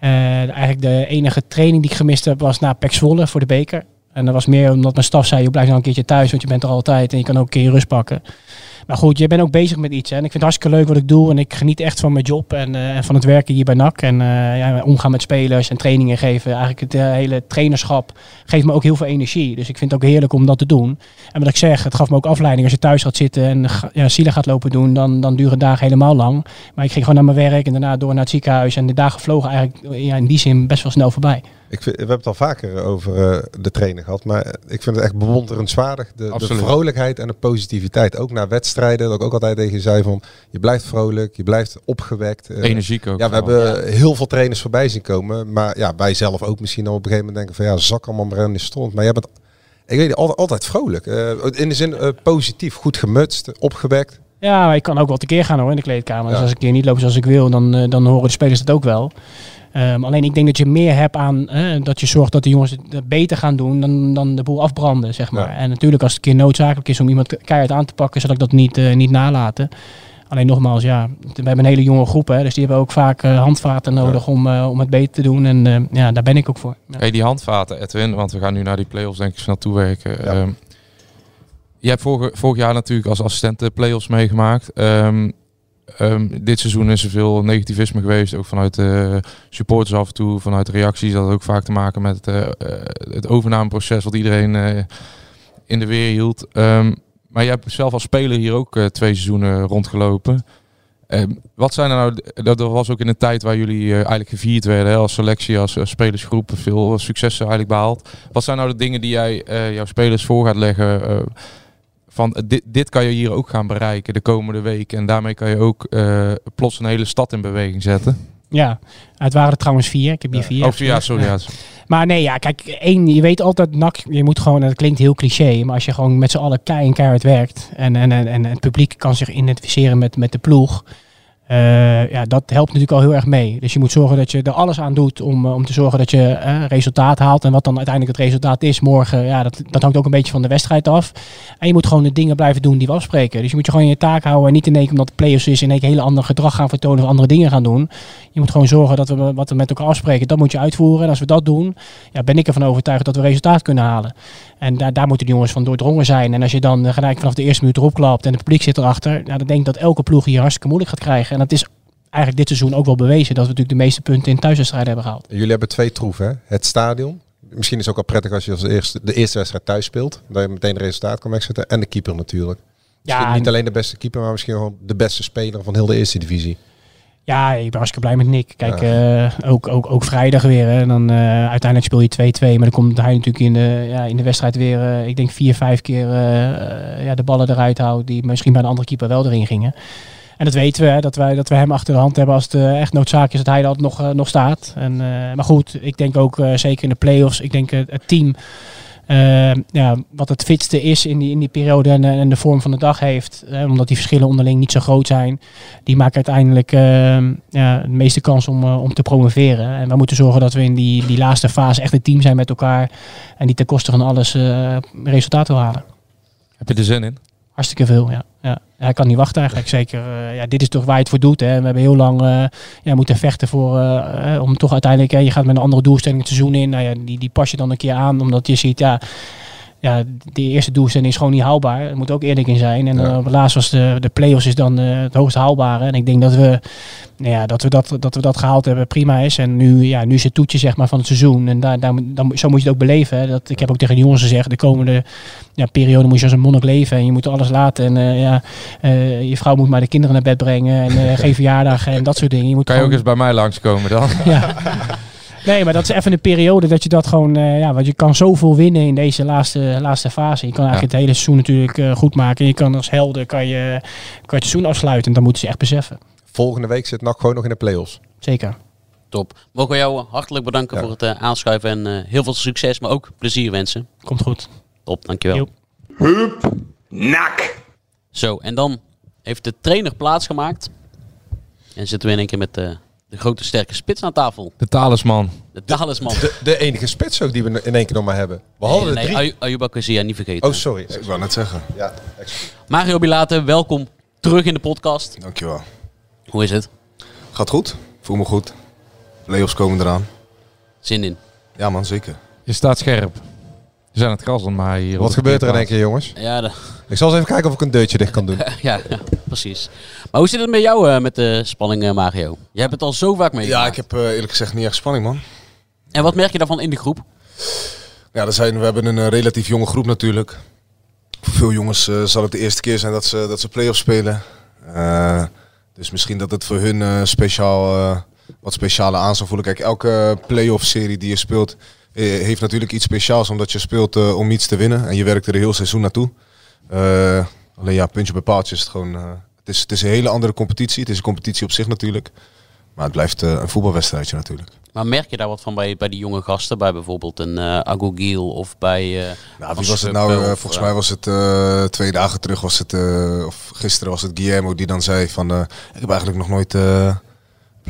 Eh, eigenlijk de enige training die ik gemist heb was na Pek Zwolle voor de beker. En dat was meer omdat mijn staf zei, je blijft nog een keertje thuis, want je bent er altijd en je kan ook een keer rust pakken. Maar goed, je bent ook bezig met iets. Hè? En ik vind het hartstikke leuk wat ik doe. En ik geniet echt van mijn job en, eh, van het werken hier bij NAC. En eh, ja, omgaan met spelers en trainingen geven. Eigenlijk het eh, hele trainerschap geeft me ook heel veel energie. Dus ik vind het ook heerlijk om dat te doen. En wat ik zeg, het gaf me ook afleiding. Als je thuis gaat zitten en ja, gaat lopen doen, dan, dan duren dagen helemaal lang. Maar ik ging gewoon naar mijn werk en daarna door naar het ziekenhuis. En de dagen vlogen eigenlijk ja, in die zin best wel snel voorbij. Ik vind, we hebben het al vaker over eh, de trainer gehad, maar ik vind het echt bewonderenswaardig. De, de vrolijkheid en de positiviteit. Ook na wedstrijden, dat ik ook altijd tegen je zei van, je blijft vrolijk, je blijft opgewekt. Eh, Energiek ook. Ja, we vooral. hebben heel veel trainers voorbij zien komen. Maar ja, wij zelf ook misschien op een gegeven moment denken van ja, zak allemaal maar in de stond. Maar jij bent, ik weet niet, altijd, altijd vrolijk. Eh, in de zin eh, positief, goed gemutst, opgewekt. Ja, maar ik kan ook wel tekeer gaan hoor in de kleedkamer. Dus als ik een keer niet loop zoals ik wil, dan, dan horen de spelers het ook wel. Ehm, alleen ik denk dat je meer hebt aan eh, dat je zorgt dat de jongens het eh, beter gaan doen dan, dan de boel afbranden, zeg maar. Ja. En natuurlijk als het een keer noodzakelijk is om iemand keihard aan te pakken, zal ik dat niet, eh, niet nalaten. Alleen nogmaals, ja, we hebben een hele jonge groep, hè, dus die hebben ook vaak eh, handvaten nodig om, eh, om het beter te doen. En eh, ja, daar ben ik ook voor. Ja. Hey, die handvaten, Edwin, want we gaan nu naar die play-offs denk ik snel toewerken. Ja. Ehm, je hebt vorig, vorig jaar natuurlijk als assistent de play-offs meegemaakt. Ehm, ehm, dit seizoen is er veel negativisme geweest, ook vanuit de supporters af en toe, vanuit reacties. Dat had ook vaak te maken met eh, eh, het overnameproces wat iedereen eh, in de weer hield. Ehm, maar je hebt zelf als speler hier ook eh, twee seizoenen rondgelopen. Ehm, wat zijn er nou, dat was ook in een tijd waar jullie eh, eigenlijk gevierd werden hè, als selectie, als eh, spelersgroep, veel successen eigenlijk behaald. Wat zijn nou de dingen die jij eh, jouw spelers voor gaat leggen? Van eh, dit, dit kan je hier ook gaan bereiken de komende week. En daarmee kan je ook eh, plots een hele stad in beweging zetten. Ja, het waren er trouwens vier. Ik heb hier vier. Oh, ja, sorry. Ja. Maar nee, ja, kijk, één, je weet altijd, NAC, je moet gewoon, dat klinkt heel cliché, maar als je gewoon met z'n allen kei en keihard werkt en, en, en, en het publiek kan zich identificeren met, met de ploeg, eh, ja, dat helpt natuurlijk al heel erg mee. Dus je moet zorgen dat je er alles aan doet om, eh, om te zorgen dat je eh, resultaat haalt. En wat dan uiteindelijk het resultaat is morgen, ja, dat, dat hangt ook een beetje van de wedstrijd af. En je moet gewoon de dingen blijven doen die we afspreken. Dus je moet je gewoon in je taak houden en niet in één keer omdat het play-offs is, in één heel ander gedrag gaan vertonen of andere dingen gaan doen. Je moet gewoon zorgen dat we wat we met elkaar afspreken, dat moet je uitvoeren. En als we dat doen, ja, ben ik ervan overtuigd dat we resultaat kunnen halen. En daar, daar moeten de jongens van doordrongen zijn. En als je dan gelijk vanaf de eerste minuut erop klapt en het publiek zit erachter, nou, dan denk ik dat elke ploeg hier hartstikke moeilijk gaat krijgen. En dat is eigenlijk dit seizoen ook wel bewezen dat we natuurlijk de meeste punten in thuiswedstrijden hebben gehaald. Jullie hebben twee troeven, hè? Het stadion. Misschien is het ook wel prettig als je als eerste, de eerste wedstrijd thuis speelt. Dat je meteen het resultaat kan wegzetten. En de keeper natuurlijk. Misschien Ja, niet alleen de beste keeper, maar misschien gewoon de beste speler van heel de eerste divisie. Ja, ik ben hartstikke blij met Nick. Kijk, eh, ook, ook, ook vrijdag weer. Hè. Dan, eh, uiteindelijk speel je 2-2. Maar dan komt hij natuurlijk in de, ja, in de wedstrijd weer, eh, ik denk vier, vijf keer ja, de ballen eruit houdt. Die misschien bij een andere keeper wel erin gingen. En dat weten we, hè, dat, wij, dat we hem achter de hand hebben als het eh, echt noodzakelijk is dat hij altijd nog, eh, nog staat. En, eh, maar goed, ik denk ook zeker in de play-offs, ik denk het team ja, wat het fitste is in die, in die periode en, en de vorm van de dag heeft. eh, omdat die verschillen onderling niet zo groot zijn. Die maken uiteindelijk ja, de meeste kans om, om te promoveren. En we moeten zorgen dat we in die, die laatste fase echt een team zijn met elkaar. En die ten koste van alles resultaat wil halen. Heb je er zin in? Hartstikke veel, ja. ja. Ik kan niet wachten eigenlijk. Zeker, eh, ja, dit is toch waar je het voor doet. Hè. We hebben heel lang eh, ja, moeten vechten voor, eh, om toch uiteindelijk, hè, je gaat met een andere doelstelling het seizoen in. Nou ja, die, die pas je dan een keer aan, omdat je ziet, ja, ja, die eerste doelstelling is gewoon niet haalbaar. Er moet ook eerlijk in zijn. En Ja. eh, laatst was de, de play-offs is dan eh, het hoogst haalbare. En ik denk dat we, nou ja, dat, we dat, dat we dat gehaald hebben, prima is. En nu, ja, nu is het toetje zeg maar, van het seizoen. En daar, daar, moet- dan, zo moet je het ook beleven. Hè. Dat, ik heb ook tegen de jongens gezegd, de komende ja, periode moet je als een monnik leven. En je moet alles laten. En eh, ja, je vrouw moet maar de kinderen naar bed brengen. En geen verjaardag en dat soort dingen. Je moet Kan je ook eens bij mij langskomen dan? ja. Nee, maar dat is even een periode dat je dat gewoon... eh, ja, want je kan zoveel winnen in deze laatste, laatste fase. Je kan eigenlijk het hele seizoen natuurlijk eh, goed maken. En je kan als helder kan je, kan je het seizoen afsluiten. En dat moeten ze echt beseffen. Volgende week zit NAC gewoon nog in de play-offs. Zeker. Top. Mogen we jou hartelijk bedanken Ja. voor het eh, aanschuiven en eh, heel veel succes, maar ook plezier wensen. Komt goed. Top, dankjewel. Jo. Hup, nak. Zo, en dan heeft de trainer plaatsgemaakt. En zitten we in één keer met de, grote sterke spits aan tafel. De talisman. De talisman. De, de enige spits ook die we in één keer nog maar hebben. We hadden er nee, drie. Ayu- Ayuba Kazia niet vergeten. Oh, sorry. Ik wou net zeggen. Ja, excuus. Mario Bilate, welkom terug in de podcast. Dankjewel. Hoe is het? Gaat goed. Voel me goed. Playoffs komen eraan. Zin in. Ja man, zeker. Je staat scherp. We zijn het gas aan maar hier. Wat gebeurt er in één keer, jongens? Ja, de- Ik zal eens even kijken of ik een deurtje dicht kan doen. ja, ja, precies. Maar hoe zit het met jou eh, met de spanning, eh, Mario? Je hebt het al zo vaak meegemaakt. Ja, ik heb eh, eerlijk gezegd niet echt spanning man. En wat merk je daarvan in de groep? Ja, er zijn, we hebben een relatief jonge groep natuurlijk. Voor veel jongens eh, zal het de eerste keer zijn dat ze, dat ze play-offs spelen. Eh, dus misschien dat het voor hun eh, speciaal, eh, wat speciale aan zal voelen. Kijk, elke play-off serie die je speelt heeft natuurlijk iets speciaals. Omdat je speelt eh, om iets te winnen. En je werkt er een heel seizoen naartoe. Eh, alleen ja, puntje bij paaltje is het gewoon... eh, het, is, het is een hele andere competitie. Het is een competitie op zich natuurlijk. Maar het blijft eh, een voetbalwedstrijdje natuurlijk. Maar merk je daar wat van bij, bij die jonge gasten? Bij bijvoorbeeld een eh Agogil of bij... eh, Nou, wie was het nou? eh, of, volgens eh, mij was het eh, twee dagen terug, was het, eh, of gisteren was het Guillermo die dan zei van, eh, ik heb eigenlijk nog nooit eh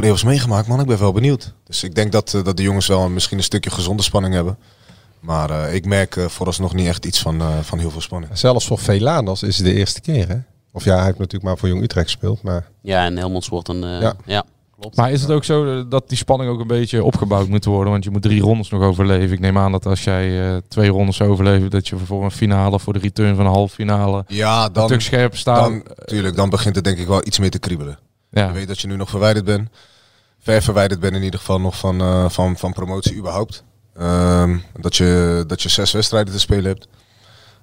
play-offs meegemaakt, man. Ik ben wel benieuwd. Dus ik denk dat, eh, dat de jongens wel misschien een stukje gezonde spanning hebben. Maar eh, ik merk eh, vooralsnog niet echt iets van, eh, van heel veel spanning. Zelfs voor Velanas is het de eerste keer, hè? Of ja, hij heeft natuurlijk maar voor Jong Utrecht gespeeld, maar... Ja, en Helmond wordt een... eh, Ja. ja. klopt. Maar is het ook zo dat die spanning ook een beetje opgebouwd moet worden? Want je moet drie rondes nog overleven. Ik neem aan dat als jij eh, twee rondes zou overleven, dat je voor een finale, voor de return van een halve finale, Ja, een dan, stuk scherp staat. dan, tuurlijk, dan begint het denk ik wel iets meer te kriebelen. ja. Je weet dat je nu nog verwijderd bent. Ver verwijderd bent in ieder geval nog van, eh, van, van promotie überhaupt. Ehm, dat, je, dat je zes wedstrijden te spelen hebt.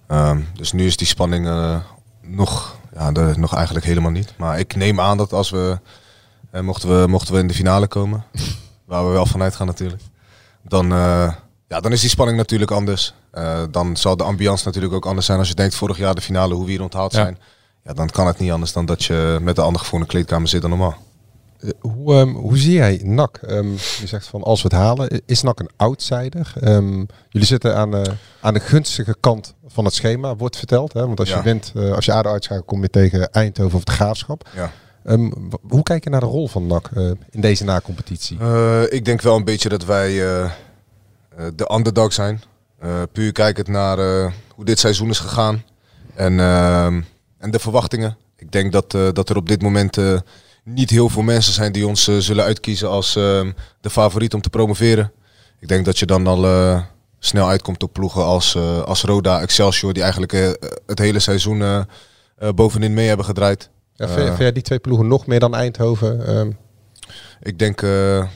Ehm, dus nu is die spanning eh, nog, ja, de, nog eigenlijk helemaal niet. Maar ik neem aan dat als we, eh, mochten we, mochten we in de finale komen, waar we wel vanuit gaan natuurlijk, dan, eh, ja, dan is die spanning natuurlijk anders. Dan zal de ambiance natuurlijk ook anders zijn als je denkt vorig jaar de finale, hoe we hier onthaald Ja. zijn. Ja, dan kan het niet anders dan dat je met de ander gevoel in de kleedkamer zit dan normaal. Eh, Hoe, ehm, hoe zie jij NAC? Ehm, je zegt van als we het halen, is NAC een outsider? Ehm, jullie zitten aan de, aan de gunstige kant van het schema, wordt verteld. Hè? Want als Ja. je wint, eh, als je ADO uitschakelt, kom je tegen Eindhoven of de Graafschap. Ja. Hoe kijk je naar de rol van NAC eh, in deze na-competitie? Eh, ik denk wel een beetje dat wij eh, eh, de underdog zijn. Eh, puur kijkend naar eh, hoe dit seizoen is gegaan. En, en de verwachtingen. Ik denk dat, eh, dat er op dit moment eh, niet heel veel mensen zijn die ons eh, zullen uitkiezen als ehm, de favoriet om te promoveren. Ik denk dat je dan al eh, snel uitkomt op ploegen als, eh, als Roda, Excelsior, die eigenlijk het hele seizoen bovenin mee hebben gedraaid. Ja, vind, vind jij die twee ploegen nog meer dan Eindhoven, ehm, Ik denk,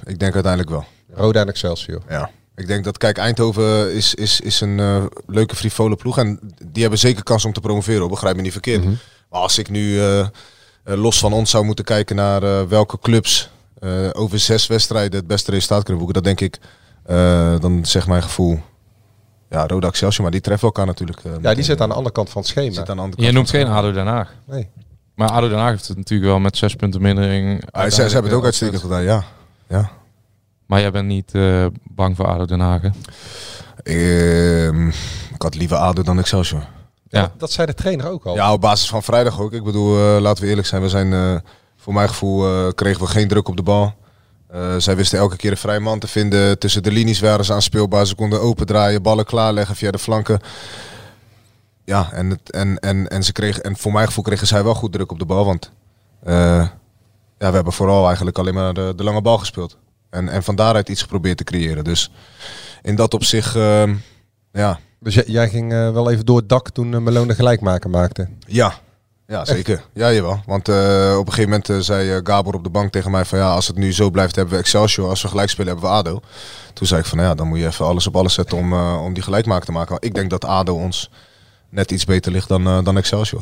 ik denk uiteindelijk wel. Roda en Excelsior? Ja. Ik denk dat, kijk, Eindhoven is, is, is een leuke frivole ploeg. En die hebben zeker kans om te promoveren, hoor, begrijp me niet verkeerd. Mhm. Maar als ik nu los van ons zou moeten kijken naar eh, welke clubs eh, over zes wedstrijden het beste resultaat kunnen boeken, dan denk ik, eh, dan zegt mijn gevoel, ja, Roda Excelsior, maar die treffen elkaar natuurlijk. eh, Ja, die zit aan eh, de andere kant van het schema. zit aan de andere Je noemt geen ADO Den Haag. Nee. Maar ADO Den Haag heeft het natuurlijk wel met zes punten mindering. Ah, ze, ze hebben het ook uitstekend gedaan, ja. ja. Maar jij bent niet eh, bang voor ADO Den Haag, hè? Ehm, ik had liever ADO dan Excelsior. Ja. Dat, dat zei de trainer ook al. Ja, op basis van vrijdag ook. Ik bedoel, eh, laten we eerlijk zijn. We zijn, eh, voor mijn gevoel, eh, kregen we geen druk op de bal. Eh, zij wisten elke keer een vrije man te vinden. Tussen de linies waren ze aanspeelbaar. Ze konden opendraaien, ballen klaarleggen via de flanken. Ja, en, het, en, en, en, ze kregen, en voor mijn gevoel kregen zij wel goed druk op de bal. Want eh, ja, we hebben vooral eigenlijk alleen maar de, de lange bal gespeeld. En, en van daaruit iets geprobeerd te creëren. Dus in dat opzicht, ehm, ja, Dus jij, jij ging eh, wel even door het dak toen uh, Malone gelijkmaker maakte. Ja, ja zeker. Ja, jawel. Want eh, op een gegeven moment zei eh, Gabor op de bank tegen mij van ja, als het nu zo blijft hebben we Excelsior. Als we gelijk spelen hebben we ADO. Toen zei ik van nou ja, dan moet je even alles op alles zetten om, eh, om die gelijkmaker te maken. Want ik denk dat ADO ons net iets beter ligt dan, eh, dan Excelsior.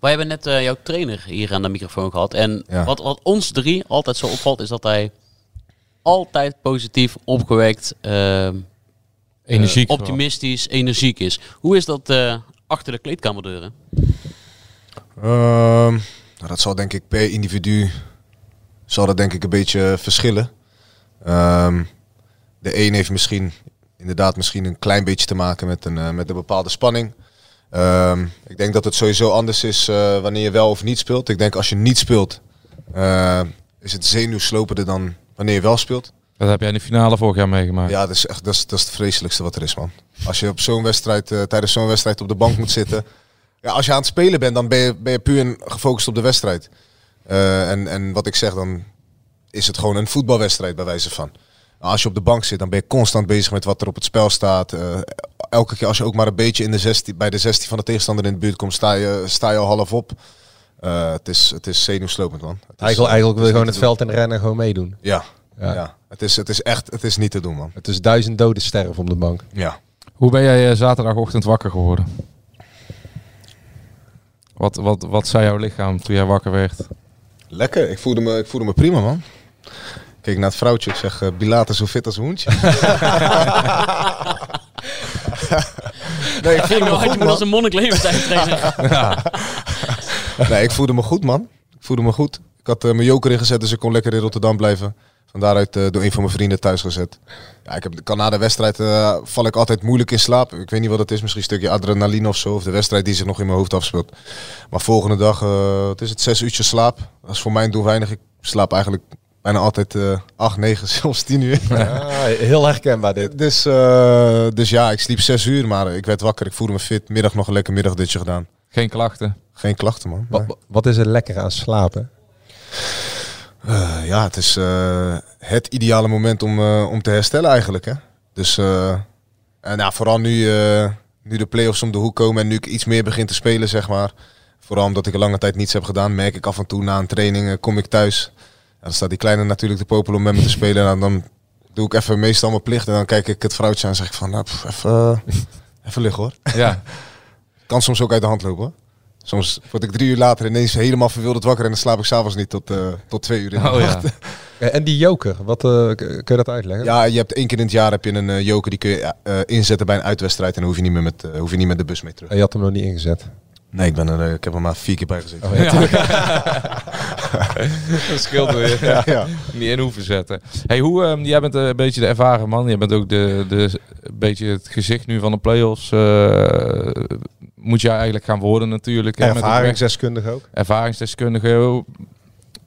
Wij hebben net eh, jouw trainer hier aan de microfoon gehad. En Ja. wat, wat ons drie altijd zo opvalt, is dat hij altijd positief, opgewekt, ehm, Energiek eh, optimistisch, energiek is. Hoe is dat eh, achter de kleedkamerdeuren? Ehm, nou, dat zal denk ik per individu zal dat denk ik een beetje verschillen. Ehm, de een heeft misschien inderdaad misschien een klein beetje te maken met een, eh, met een bepaalde spanning. Ehm, ik denk dat het sowieso anders is eh, wanneer je wel of niet speelt. Ik denk als je niet speelt, is het zenuwslopender dan wanneer je wel speelt. Dat heb jij in de finale vorig jaar meegemaakt. Ja, dat is echt dat is, dat is het vreselijkste wat er is, man. Als je op zo'n wedstrijd, eh, tijdens zo'n wedstrijd op de bank moet zitten. Ja, als je aan het spelen bent, dan ben je, ben je puur gefocust op de wedstrijd. Eh, en, en wat ik zeg, dan is het gewoon een voetbalwedstrijd bij wijze van. Nou, als je op de bank zit, dan ben je constant bezig met wat er op het spel staat. Eh, elke keer als je ook maar een beetje in de 16, bij de 16 van de tegenstander in de buurt komt, sta je, sta je al half op. Eh, het, is, het is zenuwslopend, man. Het is, Eigenlijk, eigenlijk wil je gewoon het veld en rennen gewoon meedoen. doen. Ja, Ja. ja. Het, is, het is echt het is niet te doen, man. Het is duizend doden sterven op de bank. Ja. Hoe ben jij eh, zaterdagochtend wakker geworden? Wat, wat, wat zei jouw lichaam toen jij wakker werd? Lekker, ik voelde me, ik voelde me prima, man. Ik keek naar het vrouwtje, ik zeg, uh, Bilater zo fit als een hoentje. nee, ik voelde me Nou, je goed, moet man. als een monnik leven zijn trainer. Nee, ik voelde me goed, man. Ik voelde me goed. Ik had eh, mijn joker ingezet, dus ik kon lekker in Rotterdam blijven. Van daaruit eh, door een van mijn vrienden thuis gezet. Ja, ik heb, kan na de wedstrijd eh, val ik altijd moeilijk in slaap. Ik weet niet wat het is, misschien een stukje adrenaline of zo. Of de wedstrijd die zich nog in mijn hoofd afspeelt. Maar volgende dag, eh het is het zes uurtjes slaap. Dat is voor mij doen weinig. Ik slaap eigenlijk bijna altijd eh acht, negen, zelfs tien uur. Ja, heel herkenbaar dit. Dus, eh, dus ja, ik sliep zes uur, maar ik werd wakker. Ik voelde me fit. Middag nog een lekker middagdutje gedaan. Geen klachten? Geen klachten, man. Wat, wat is er lekker aan slapen? Eh, ja, het is eh, het ideale moment om, eh, om te herstellen eigenlijk. Hè? Dus en ja, vooral nu, nu de play-offs om de hoek komen en nu ik iets meer begin te spelen, zeg maar. Vooral omdat ik een lange tijd niets heb gedaan, merk ik af en toe na een training, kom ik thuis. En dan staat die kleine natuurlijk te popelen om met me te spelen. En dan doe ik even meestal mijn plicht en dan kijk ik het vrouwtje aan en zeg ik van, nou, pff, even, even liggen hoor. Ja. kan soms ook uit de hand lopen hoor. Soms word ik drie uur later ineens helemaal verwilderd wakker en dan slaap ik s'avonds niet tot, eh, tot twee uur in de Oh ja. nacht. En die joker, wat, eh, kun je dat uitleggen? Ja, je hebt één keer in het jaar heb je een eh, joker die kun je eh, inzetten bij een uitwedstrijd en dan hoef je niet meer met, eh, hoef je niet met de bus mee terug. En je had hem nog niet ingezet. Nee, ik, ben er, ik heb er maar vier keer bij gezeten. Oh, ja, dat scheelt weer. Ja, ja. Niet in hoeven zetten. Hey, hoe, ehm, jij bent een beetje de ervaren man. Jij bent ook de, de, een beetje het gezicht nu van de play-offs. eh, moet jij eigenlijk gaan worden natuurlijk. Ervaringsdeskundige ook. ervaringsdeskundige.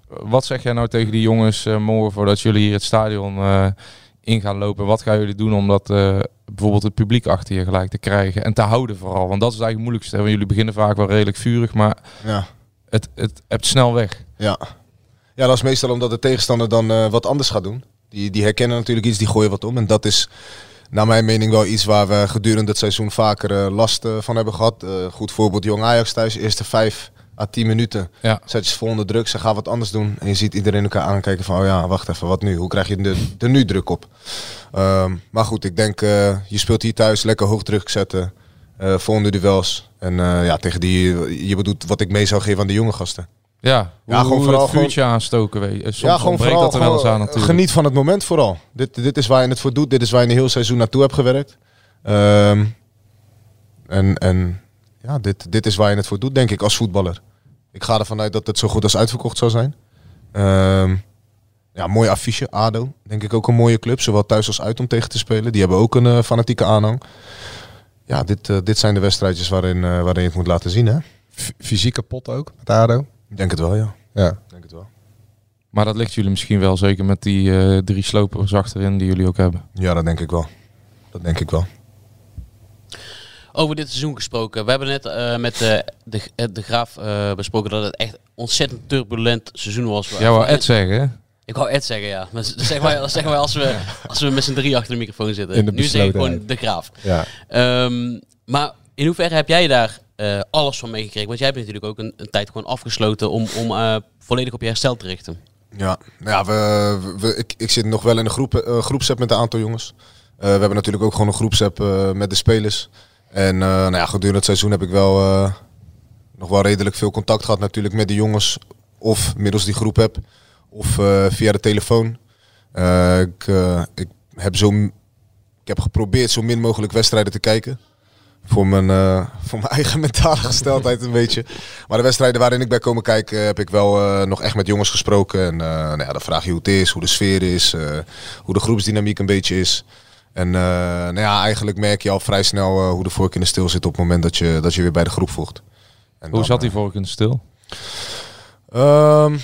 Wat zeg jij nou tegen die jongens eh, morgen voordat jullie hier het stadion eh, in gaan lopen? Wat gaan jullie doen om dat eh, bijvoorbeeld het publiek achter je gelijk te krijgen en te houden vooral? Want dat is eigenlijk het moeilijkste. want jullie beginnen vaak wel redelijk vurig, maar Ja. het, het hebt snel weg. Ja. ja, dat is meestal omdat de tegenstander dan wat anders gaat doen. Die, die herkennen natuurlijk iets, die gooien wat om. En dat is naar mijn mening wel iets waar we gedurende het seizoen vaker eh, last eh, van hebben gehad. Eh, goed voorbeeld, Jong Ajax thuis, eerste vijf à tien minuten. Ja. Zet je vol onder druk, ze gaan wat anders doen. En je ziet iedereen elkaar aankijken van, oh ja, wacht even, wat nu? Hoe krijg je er, er nu druk op? Ehm, maar goed, ik denk, je speelt hier thuis, lekker hoog druk zetten. volgende duels. En ja, tegen die, je bedoelt wat ik mee zou geven aan de jonge gasten. Ja, hoe, Ja, gewoon hoe vooral het vuurtje aanstoken. Weet je. Soms ja, gewoon vooral dat er wel eens aan natuurlijk. geniet van het moment vooral. Dit, dit is waar je het voor doet. Dit is waar je een heel seizoen naartoe hebt gewerkt. Ehm, en en ja, dit, dit is waar je het voor doet, denk ik, als voetballer. Ik ga ervan uit dat het zo goed als uitverkocht zal zijn. Ehm, ja, mooi affiche, ADO. Denk ik ook een mooie club, zowel thuis als uit om tegen te spelen. Die hebben ook een eh, fanatieke aanhang. Ja, dit, eh, dit zijn de wedstrijdjes waarin, eh, waarin je het moet laten zien, hè? F- fysieke pot ook, met ADO. Ik denk het wel, ja. Ja. Ik denk het wel. Maar dat ligt jullie misschien wel zeker met die eh, drie slopers achterin die jullie ook hebben. Ja, dat denk ik wel. Dat denk ik wel. Over dit seizoen gesproken. We hebben net eh, met eh, de, de Graaf eh, besproken dat het echt ontzettend turbulent seizoen was. Jij wou Ed zeggen, hè? Ik wou Ed zeggen, ja. Maar dat zeggen wij, dat zeggen wij als, we, als we met z'n drie achter de microfoon zitten. In de nu zeg ik gewoon de Graaf. Ja. Ehm, maar in hoeverre heb jij daar eh, alles van meegekregen? Want jij hebt natuurlijk ook een, een tijd gewoon afgesloten om, om eh, volledig op je herstel te richten. Ja, nou ja we, ik, ik zit nog wel in een groep, eh, groepsapp met een aantal jongens. We hebben natuurlijk ook gewoon een groepsapp met de spelers. En nou ja, gedurende het seizoen heb ik wel nog wel redelijk veel contact gehad natuurlijk met de jongens. Of middels die groep heb. Of via de telefoon. Ik, ik, heb zo, ik heb geprobeerd zo min mogelijk wedstrijden te kijken. Voor mijn, eh, voor mijn eigen mentale gesteldheid een beetje. Maar de wedstrijden waarin ik ben komen kijken, heb ik wel eh, nog echt met jongens gesproken. En eh, nou ja, dan vraag je hoe het is, hoe de sfeer is, eh, hoe de groepsdynamiek een beetje is. En eh, nou ja, eigenlijk merk je al vrij snel eh, hoe de vork in de stil zit op het moment dat je, dat je weer bij de groep voegt. En Hoe dan, zat die eh, vork in de stil? Ehm,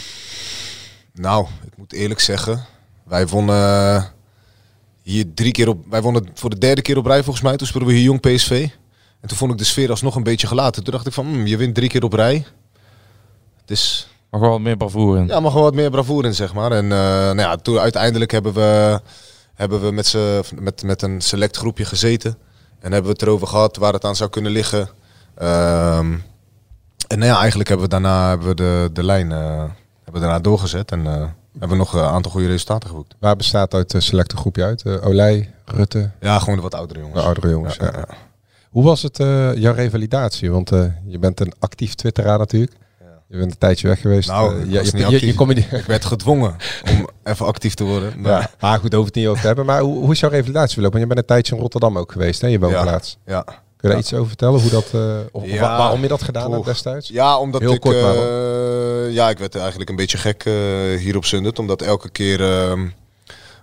nou, ik moet eerlijk zeggen, wij wonnen hier drie keer op. Wij wonnen voor de derde keer op rij volgens mij. Toen speelden we hier jong PSV. En toen vond ik de sfeer alsnog een beetje gelaten. Toen dacht ik van, hmm, je wint drie keer op rij. Het is Mag wel wat meer bravoure in. ja, mag wel wat meer bravoure in, zeg maar. En eh, nou ja, toen uiteindelijk hebben we, hebben we met, met, met een select groepje gezeten. En hebben we het erover gehad waar het aan zou kunnen liggen. Ehm, en nou ja, eigenlijk hebben we daarna hebben we de, de lijn eh, hebben we daarna doorgezet. En eh, hebben we nog een aantal goede resultaten geboekt. Waar bestaat uit een selecte groepje uit? Eh, Olij, Rutte? Ja, gewoon de wat oudere jongens. De oudere jongens, Ja, ja. ja, ja. Hoe was het, eh, jouw revalidatie? Want eh, je bent een actief twitteraar natuurlijk. Je bent een tijdje weg geweest. Nou, Eh, ik je, was je, Ik werd gedwongen om even actief te worden. Maar Ja, maar goed, over het niet over te hebben. Maar hoe, hoe is jouw revalidatie verlopen? Want je bent een tijdje in Rotterdam ook geweest, hè? Je woonplaats. ja. Kun je daar iets over vertellen? Hoe dat, of, of Ja. wa- waarom je dat gedaan hebt destijds? Ja, omdat Heel ik... kort ja, ik werd eigenlijk een beetje gek hier op Zundert. Omdat elke keer ehm,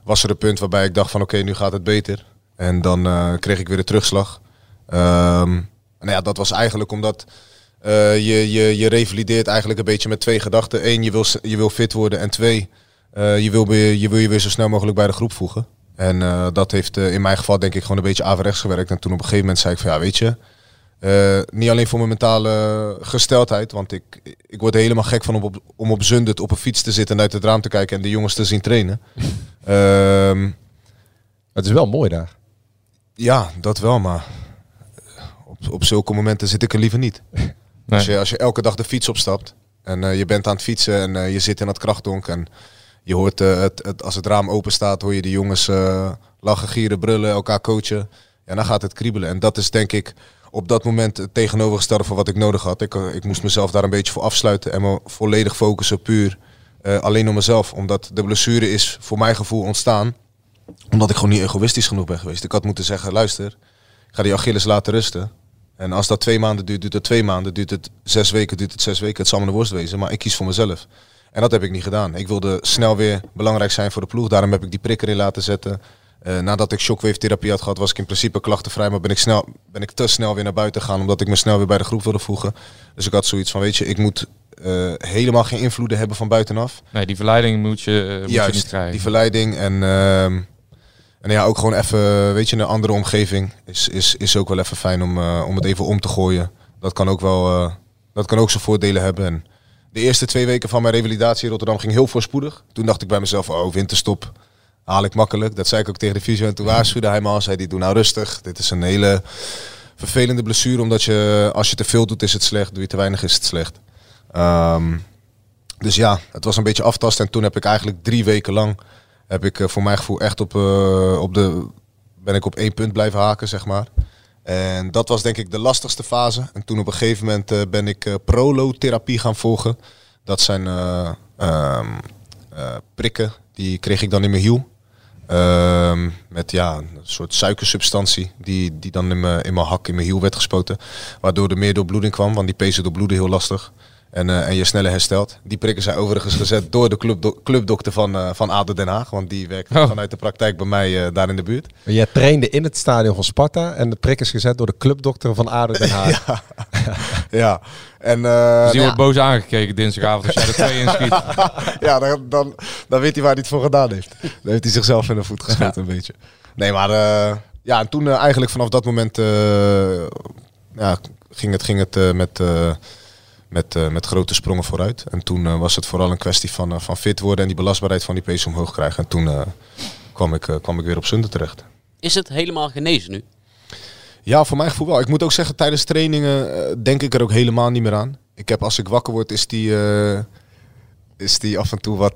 was er een punt waarbij ik dacht van oké, nu gaat het beter. En dan kreeg ik weer de terugslag. Ehm, en ja, dat was eigenlijk omdat eh, je, je, je revalideert eigenlijk een beetje met twee gedachten. Eén, je wil, je wil fit worden. En twee, eh, je, wil je wil je weer zo snel mogelijk bij de groep voegen. En eh, dat heeft in mijn geval denk ik gewoon een beetje averechts gewerkt. En toen op een gegeven moment zei ik van ja, weet je... Niet alleen voor mijn mentale gesteldheid, want ik, ik word er helemaal gek van om op, om op Zundert op een fiets te zitten en uit het raam te kijken en de jongens te zien trainen. Ehm, Het is wel mooi daar. ja, dat wel, maar op, zulke momenten zit ik er liever niet. Als, je, als je elke dag de fiets opstapt en eh, je bent aan het fietsen en eh, je zit in het krachtdonk en je hoort eh, het, het, als het raam open staat, hoor je de jongens lachen, gieren, brullen, elkaar coachen. Ja, dan gaat het kriebelen. En dat is denk ik op dat moment het tegenovergestelde van wat ik nodig had. Ik, ik moest mezelf daar een beetje voor afsluiten en me volledig focussen puur alleen op mezelf. Omdat de blessure is voor mijn gevoel ontstaan omdat ik gewoon niet egoïstisch genoeg ben geweest. Ik had moeten zeggen, luister, ik ga die Achilles laten rusten. En als dat twee maanden duurt, duurt het twee maanden. Duurt het zes weken, duurt het zes weken. Het zal me de worst wezen, maar ik kies voor mezelf. En dat heb ik niet gedaan. Ik wilde snel weer belangrijk zijn voor de ploeg. Daarom heb ik die prikker in laten zetten. Eh, nadat ik shockwave therapie had gehad, was ik in principe klachtenvrij. Maar ben ik, snel, ben ik te snel weer naar buiten gegaan, omdat ik me snel weer bij de groep wilde voegen. Dus ik had zoiets van, weet je, ik moet eh, helemaal geen invloeden hebben van buitenaf. Nee, die verleiding moet je, eh, moet je niet krijgen. die verleiding en, ehm, en ja, ook gewoon even, weet je, een andere omgeving is, is, is ook wel even fijn om, eh, om het even om te gooien. Dat kan ook wel, eh, dat kan ook zijn voordelen hebben. En de eerste twee weken van mijn revalidatie in Rotterdam ging heel voorspoedig. Toen dacht ik bij mezelf, oh, winterstop haal ik makkelijk. Dat zei ik ook tegen de fysio en toen waarschuwde hij me al. Zei die, doe nou rustig. Dit is een hele vervelende blessure, omdat je, als je te veel doet is het slecht, doe je te weinig is het slecht. Ehm, dus ja, het was een beetje aftasten. En toen heb ik eigenlijk drie weken lang, heb ik eh, voor mijn gevoel echt op, eh, op de, ben ik op één punt blijven haken, zeg maar. En dat was denk ik de lastigste fase. En toen op een gegeven moment eh, ben ik prolotherapie gaan volgen. Dat zijn eh, ehm, eh, prikken, die kreeg ik dan in mijn hiel. Ehm, met ja, een soort suikersubstantie die, die dan in mijn, in mijn hak, in mijn hiel werd gespoten. Waardoor er meer doorbloeding kwam, want die pezen doorbloeden heel lastig. En, eh, en je sneller herstelt. Die prikken zijn overigens gezet door de clubdo- clubdokter van, eh van ADO Den Haag. Want die werkt Oh. vanuit de praktijk bij mij eh, daar in de buurt. Maar jij trainde in het stadion van Sparta en de prik is gezet door de clubdokter van ADO Den Haag. Ja, en... eh, Dus die ja. wordt boos aangekeken dinsdagavond als jij er twee inschiet. ja, dan, dan, dan weet hij waar hij het voor gedaan heeft. Dan heeft hij zichzelf in de voet geschoten een beetje. Nee, maar eh, ja, en toen eigenlijk vanaf dat moment eh, ja, ging het, ging het met, eh, met, eh, met grote sprongen vooruit. En toen eh, was het vooral een kwestie van, eh, van fit worden en die belastbaarheid van die pees omhoog krijgen. En toen kwam, ik, kwam ik weer op Zunder terecht. Is het helemaal genezen nu? Ja, voor mijn gevoel wel. Ik moet ook zeggen, tijdens trainingen denk ik er ook helemaal niet meer aan. Ik heb als ik wakker word, is die, is die af en toe wat,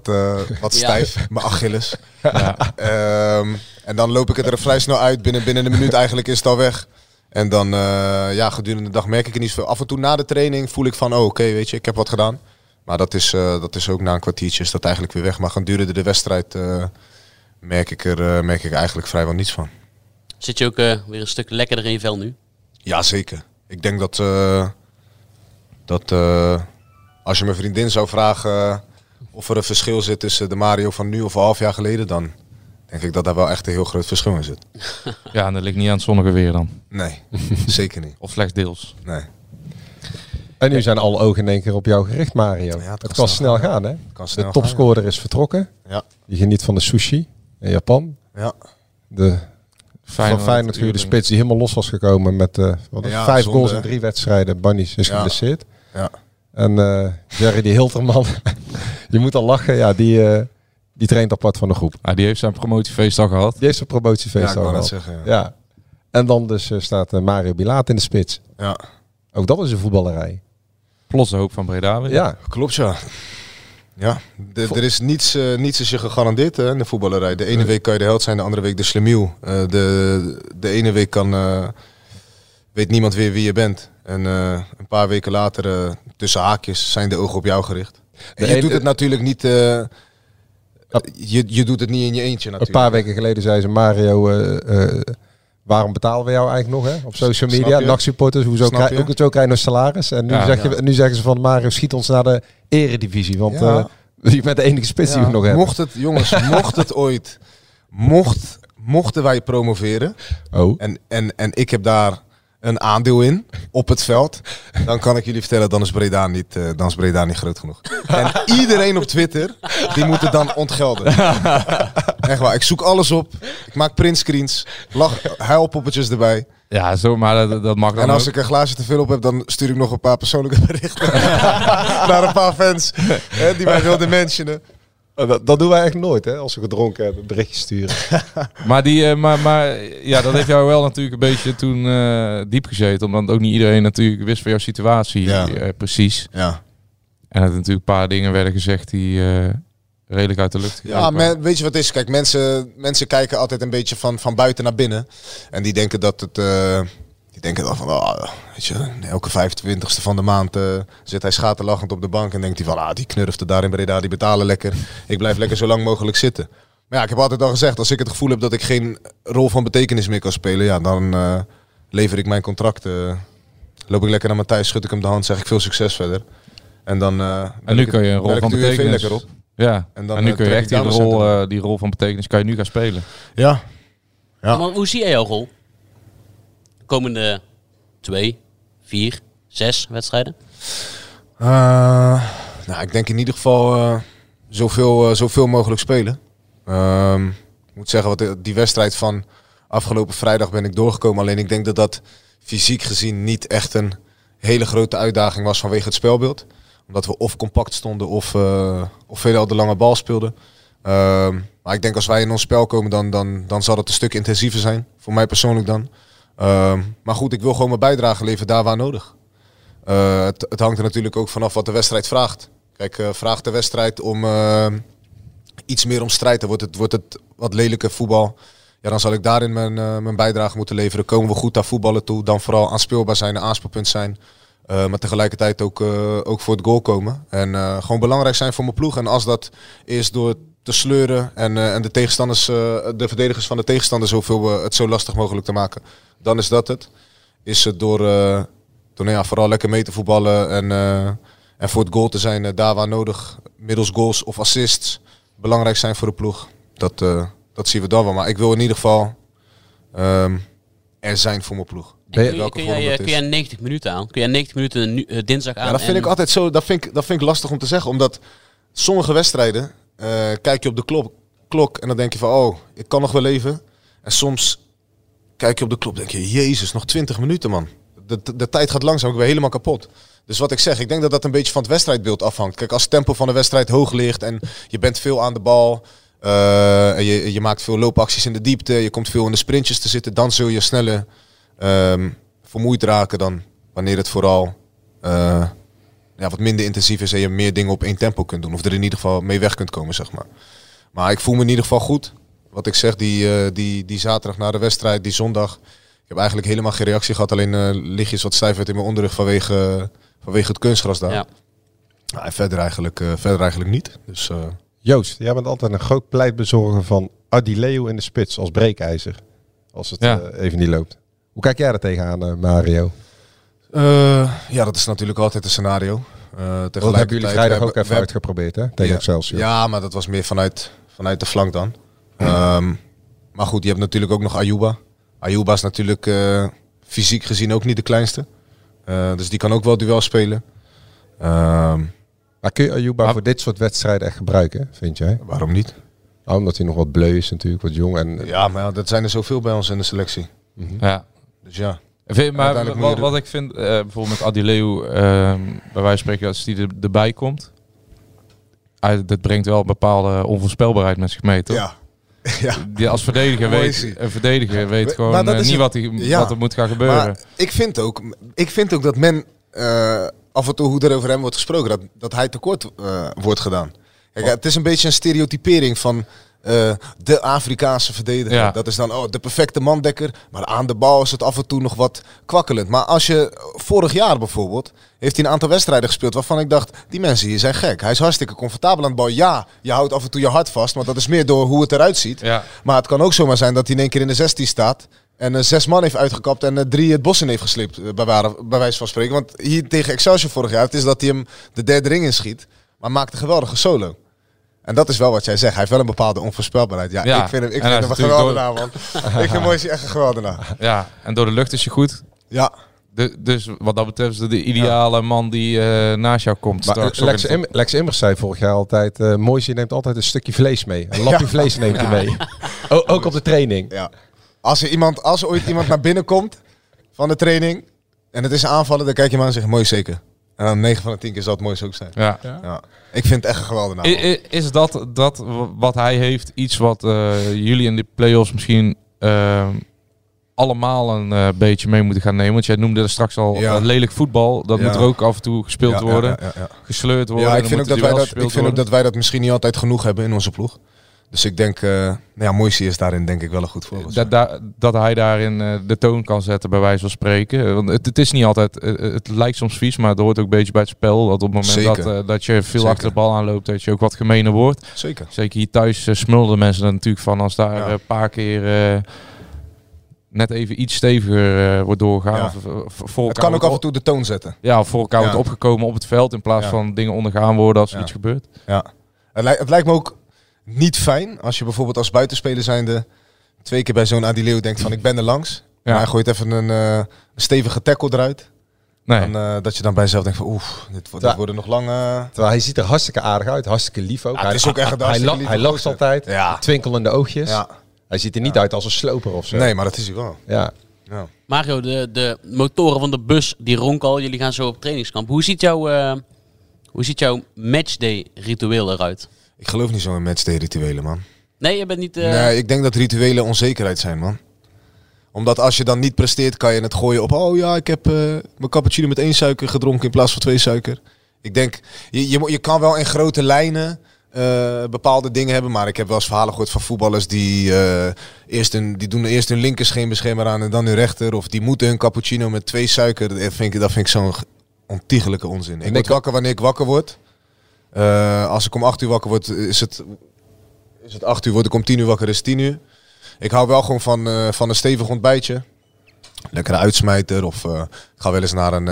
wat Ja. stijf. Mijn Achilles. Ja. Ehm, en dan loop ik het er vrij snel uit. Binnen, binnen een minuut eigenlijk is het al weg. En dan, eh, ja, gedurende de dag merk ik er niet zoveel. Af en toe na de training voel ik van, oh oké, weet je, ik heb wat gedaan. Maar dat is, eh, dat is ook na een kwartiertje is dat eigenlijk weer weg. Maar gedurende de wedstrijd eh, merk, ik er, merk ik eigenlijk vrijwel niets van. Zit je ook weer een stuk lekkerder in je vel nu? Ja, zeker. Ik denk dat, dat als je mijn vriendin zou vragen of er een verschil zit tussen de Mario van nu of een half jaar geleden, dan denk ik dat daar wel echt een heel groot verschil in zit. Ja, en dat ligt niet aan het zonnige weer dan. Nee, zeker niet. Of slechts deels. Nee. En nu zijn alle ogen in één keer op jou gericht, Mario. het het kan kan snel gaan, hè? Kan snel de topscorer is vertrokken. Ja. Je geniet van de sushi in Japan. Ja. De Feyenoord, van Feyenoord de spits die helemaal los was gekomen met eh, wat Ja, vijf zonde, goals in drie wedstrijden. Bunnies is Ja. geblesseerd. Ja. En eh, Jerry die Hilterman, je moet al lachen, ja, die, eh, die traint apart van de groep. Ah, die heeft zijn promotiefeest al gehad. Die heeft zijn promotiefeest Ja, ik al gehad. zeggen, ja. ja. En dan dus eh, staat eh, Mario Bilaat in de spits. Ja. Ook dat is een voetballerij. Plots de hoop van Breda weer. Ja. Klopt, ja. Ja, de- er is niets, eh, niets is je gegarandeerd hè, in de voetballerij. De ene week kan je de held zijn, de andere week de slemiel. Eh, de, de ene week kan, eh, weet niemand weer wie je bent. En eh, een paar weken later, eh, tussen haakjes, zijn de ogen op jou gericht. En je ene- doet het natuurlijk niet... je, je doet het niet in je eentje Een natuurlijk. paar weken geleden zei ze, Mario, eh, eh, waarom betalen we jou eigenlijk nog hè? op social media? je? NAC-supporters, hoezo krijg, ook zo krijg je nog salaris. En nu, Ja, zeg ja. Je, nu zeggen ze van, Mario, schiet ons naar de eredivisie. Want Ja. eh, je bent de enige spits die we nog hebben. Mocht het, jongens, mocht het ooit... Mocht, mochten wij promoveren... Oh. En, en, en ik heb daar een aandeel in op het veld. Dan kan ik jullie vertellen, dan is Breda niet, eh, dan is Breda niet groot genoeg. En iedereen op Twitter, die moet het dan ontgelden. Echt waar, ik zoek alles op. Ik maak printscreens, lach, huilpoppetjes erbij. Ja, zo, maar dat, dat mag dan En als ook. ik een glaasje te veel op heb, dan stuur ik nog een paar persoonlijke berichten naar een paar fans hè, die mij wilden mentionen. Oh, Dat, dat doen wij echt nooit, hè? Als we gedronken hebben, berichtje sturen. Maar, die, eh, maar, maar ja, dat heeft jou wel natuurlijk een beetje toen eh, diep gezeten. Omdat ook niet iedereen natuurlijk wist van jouw situatie Ja. eh, precies. Ja. En dat natuurlijk een paar dingen werden gezegd die redelijk uit de lucht Ja, men, weet je wat het is? Kijk, mensen, mensen kijken altijd een beetje van, van buiten naar binnen. En die denken dat het... die denken dan van, ah, weet je, elke 25ste van de maand eh, zit hij schaterlachend op de bank en denkt hij van, ah, die knurfte daar in Breda, die betalen lekker. Ik blijf lekker zo lang mogelijk zitten. Maar ja, ik heb altijd al gezegd, als ik het gevoel heb dat ik geen rol van betekenis meer kan spelen, ja, dan eh, lever ik mijn contract. eh, loop ik lekker naar Matthijs, schud ik hem de hand, zeg ik veel succes verder. En dan... eh, En nu kan je het- een rol van het betekenis. lekker op. Ja, En en, dan, nu kun je echt die rol, eh, die rol van betekenis kan je nu gaan spelen. Ja. Ja. Maar hoe zie jij jouw rol? De komende twee, vier, zes wedstrijden? Eh, nou, ik denk in ieder geval eh, zoveel, eh, zoveel mogelijk spelen. Ehm, ik moet zeggen, wat die wedstrijd van afgelopen vrijdag ben ik doorgekomen. Alleen ik denk dat dat fysiek gezien niet echt een hele grote uitdaging was vanwege het spelbeeld. Omdat we of compact stonden of, eh of veelal de lange bal speelden. Ehm, maar ik denk als wij in ons spel komen, dan, dan, dan zal het een stuk intensiever zijn. Voor mij persoonlijk dan. Ehm, maar goed, ik wil gewoon mijn bijdrage leveren daar waar nodig. Eh, het, het hangt er natuurlijk ook vanaf wat de wedstrijd vraagt. Kijk, eh, vraagt de wedstrijd om eh, iets meer om strijd, dan wordt het, wordt het wat lelijke voetbal. Ja, dan zal ik daarin mijn, mijn bijdrage moeten leveren. Komen we goed aan voetballen toe, dan vooral aan speelbaar zijn, een aanspeelpunt zijn. Maar tegelijkertijd ook, ook voor het goal komen. En gewoon belangrijk zijn voor mijn ploeg. En als dat is door te sleuren en, eh, en de tegenstanders, eh, de verdedigers van de tegenstander zoveel, eh, het zo lastig mogelijk te maken, dan is dat het. Is het door, door nou ja, vooral lekker mee te voetballen en, en voor het goal te zijn daar waar nodig, middels goals of assists, belangrijk zijn voor de ploeg. Dat, dat zien we dan wel. Maar ik wil in ieder geval ehm, er zijn voor mijn ploeg. En kun, je- Welke kun, jij, dat kun jij 90 minuten aan? Kun jij 90 minuten nu, dinsdag aan? Ja, dat vind en- ik altijd zo. Dat vind ik, dat vind ik lastig om te zeggen. Omdat sommige wedstrijden kijk je op de klok, en dan denk je van oh, ik kan nog wel even. En soms kijk je op de klok denk je, jezus, nog 20 minuten man. De, de, de tijd gaat langzaam, ik ben helemaal kapot. Dus wat ik zeg, ik denk dat dat een beetje van het wedstrijdbeeld afhangt. Kijk, als het tempo van de wedstrijd hoog ligt en je bent veel aan de bal. eh, en je, je maakt veel loopacties in de diepte. Je komt veel in de sprintjes te zitten. Dan zul je sneller ehm, vermoeid raken dan wanneer het vooral eh, ja, wat minder intensief is en je meer dingen op één tempo kunt doen. Of er in ieder geval mee weg kunt komen, zeg maar. Maar ik voel me in ieder geval goed. Wat ik zeg, die, eh, die, die zaterdag na de wedstrijd, die zondag. Ik heb eigenlijk helemaal geen reactie gehad. Alleen eh lichtjes wat stijf werd in mijn onderrug vanwege, vanwege het kunstgras daar. Ja. Nou, en verder eigenlijk, eh, verder eigenlijk niet. Dus, eh, Joost, jij bent altijd een groot pleitbezorger van Adileo in de spits als breekijzer. Als het Ja. eh, even niet loopt. Hoe kijk jij er tegenaan, Mario? Eh, ja, dat is natuurlijk altijd een scenario. Uh, dat hebben jullie vrijdag ook even uitgeprobeerd, hè? Tegen ja, Excelsior. Ja, maar dat was meer vanuit, vanuit de flank dan. Ehm, maar goed, je hebt natuurlijk ook nog Ayuba. Ayuba is natuurlijk eh, fysiek gezien ook niet de kleinste. Eh, dus die kan ook wel duel spelen. Ehm, maar kun je Ayuba voor dit soort wedstrijden echt gebruiken, vind jij? Waarom niet? Nou, omdat hij nog wat bleu is natuurlijk, wat jong. En, ja, maar ja, dat zijn er zoveel bij ons in de selectie. Mm -hmm. Ja. Dus ja. Vind, maar wat, wat, ik vind, uh, bijvoorbeeld met Adileu, uh, bij wijze van spreken, als die er, erbij komt, uh, dat brengt wel een bepaalde onvoorspelbaarheid met zich mee, toch? Ja. ja. Die als verdediger weet, een verdediger weet gewoon niet wat, hij, ja. wat er moet gaan gebeuren. Maar ik vind ook, ik vind ook dat men af en toe hoe er over hem wordt gesproken, dat, dat hij tekort wordt gedaan. Kijk, het is een beetje een stereotypering van uh, de Afrikaanse verdediger. Ja. Dat is dan oh, de perfecte mandekker. Maar aan de bal is het af en toe nog wat kwakkelend. Maar als je vorig jaar bijvoorbeeld heeft hij een aantal wedstrijden gespeeld waarvan ik dacht, die mensen hier zijn gek. Hij is hartstikke comfortabel aan de bal. Ja, je houdt af en toe je hart vast, want dat is meer door hoe het eruit ziet. Ja. Maar het kan ook zomaar zijn dat hij in één keer in de 16 staat. En uh, zes man heeft uitgekapt en uh, drie het bos in heeft gesleept, bij, bij wijze van spreken. Want hier tegen Excelsior vorig jaar, het is dat hij hem de derde ring inschiet. Maar maakt een geweldige solo. En dat is wel wat jij zegt. Hij heeft wel een bepaalde onvoorspelbaarheid. Ja, Ja, ik vind hem, ik en vind hem een geweldenaar, man. ik vind Moise echt een geweldenaar. Ja, en door de lucht is je goed. Ja. De, dus wat dat betreft is de ideale man die eh, naast jou komt. Maar straks. Lex, Im Lex Immers zei vorig jaar altijd, eh Moise neemt altijd een stukje vlees mee. Een lapje Ja. vlees neemt hij mee. O- ook op de training. Ja. Als er, iemand, als er ooit iemand naar binnen komt van de training en het is aanvallen, dan kijk je hem aan en zeg je, mooi zeker. En dan 9 van de 10 keer zal het moois ook zijn. Ja. Ja. Ik vind het echt een geweldenaar. I- man. i- Is dat, dat wat hij heeft iets wat eh, jullie in de play-offs misschien eh, allemaal een eh, beetje mee moeten gaan nemen? Want jij noemde er straks al Ja. eh, lelijk voetbal. Dat Ja. moet er ook af en toe gespeeld worden, ja, ja, ja. gesleurd worden. Ja, ik vind, ook dat, wij dat, ik vind ook dat wij dat misschien niet altijd genoeg hebben in onze ploeg. Dus ik denk, eh nou ja, Moise is daarin denk ik wel een goed voorbeeld. dat, da- dat hij daarin eh, de toon kan zetten, bij wijze van spreken. Want het, het is niet altijd, eh, het lijkt soms vies, maar het hoort ook een beetje bij het spel. Dat op het moment dat, eh, dat je veel Zeker. achter de bal aanloopt, dat je ook wat gemener wordt. Zeker. Zeker hier thuis eh, smulden mensen er natuurlijk van als daar Ja. een paar keer eh, net even iets steviger eh, wordt doorgegaan. Ja. Voor Het kan ook af en toe de toon zetten. Ja, voor elkaar Ja. wordt opgekomen op het veld in plaats Ja. van dingen ondergaan worden als er iets gebeurt. Ja. Het, lijkt, het lijkt me ook niet fijn als je bijvoorbeeld als buitenspeler zijnde twee keer bij zo'n Adileo denkt van ik ben er langs. Ja. Maar hij gooit even een, eh, een stevige tackle eruit. Nee. Dan, eh, dat je dan bij jezelf denkt van oeh, dit, wordt- dit worden nog lang... eh, Terwijl hij ziet er hartstikke aardig uit, hartstikke lief ook. Ja, hij, is ook echt een hij, la- lacht altijd, Ja. twinkelende oogjes. ja. Hij ziet er niet uit als een sloper of zo. Nee, maar dat is hij wel. Ja. Ja. Mario, de, de motoren van de bus, die ronken al. Jullie gaan zo op trainingskamp. Hoe ziet, jouw eh, hoe ziet jouw matchday ritueel eruit? Ik geloof niet zo in matchday rituelen, man. Nee, je bent niet... eh, Nee, ik denk dat rituelen onzekerheid zijn, man. Omdat als je dan niet presteert, kan je het gooien op... Oh ja, ik heb eh, mijn cappuccino met één suiker gedronken in plaats van twee suiker. Ik denk, je, je, je kan wel in grote lijnen eh, bepaalde dingen hebben. Maar ik heb wel eens verhalen gehoord van voetballers die, eh, eerst hun, die doen eerst hun linker scheenbeschermer aan en dan hun rechter. Of die moeten hun cappuccino met twee suiker. Dat vind ik, dat vind ik zo'n ontiegelijke onzin. Ik ik- word wakker wanneer ik wakker word. Eh, als ik om 8 uur wakker word, is het, is het 8 uur. Word ik om 10 uur wakker, is het 10 uur. Ik hou wel gewoon van, eh, van een stevig ontbijtje. Lekkere uitsmijter. Of eh, ik ga wel eens naar een,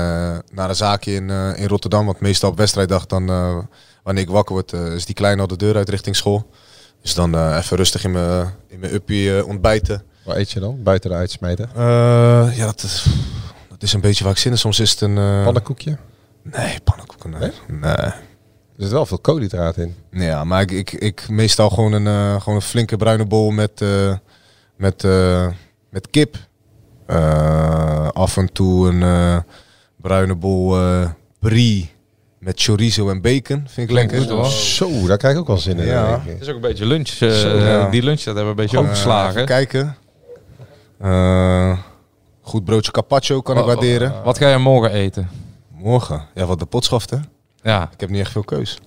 naar een zaakje in, in Rotterdam. Want meestal op wedstrijddag, dan, wanneer ik wakker word, is die klein al de deur uit richting school. Dus dan even rustig in mijn in mijn uppie ontbijten. Wat eet je dan? Buiten de uitsmijter? Ja, dat is, dat is een beetje waar ik zin in. Soms is het een... Pannenkoekje? Nee, pannenkoeken. Nee. nee. Er zit wel veel koolhydraat in. Ja, maar ik, ik, ik meestal gewoon een, eh, gewoon een flinke bruine bol met, eh, met, eh, met kip. Eh, af en toe een eh, bruine bol eh brie met chorizo en bacon. Vind ik lekker. goed. Zo, daar krijg ik ook wel zin in. Ja. denk ik. Het is ook een beetje lunch. eh, Zo, ja. Die lunch dat hebben we een beetje overgeslagen. even kijken. Eh, goed broodje carpaccio kan ik waarderen. Wat ga je morgen eten? Morgen. Ja, wat de potschaft hè. Ja, Ik heb niet echt veel keus.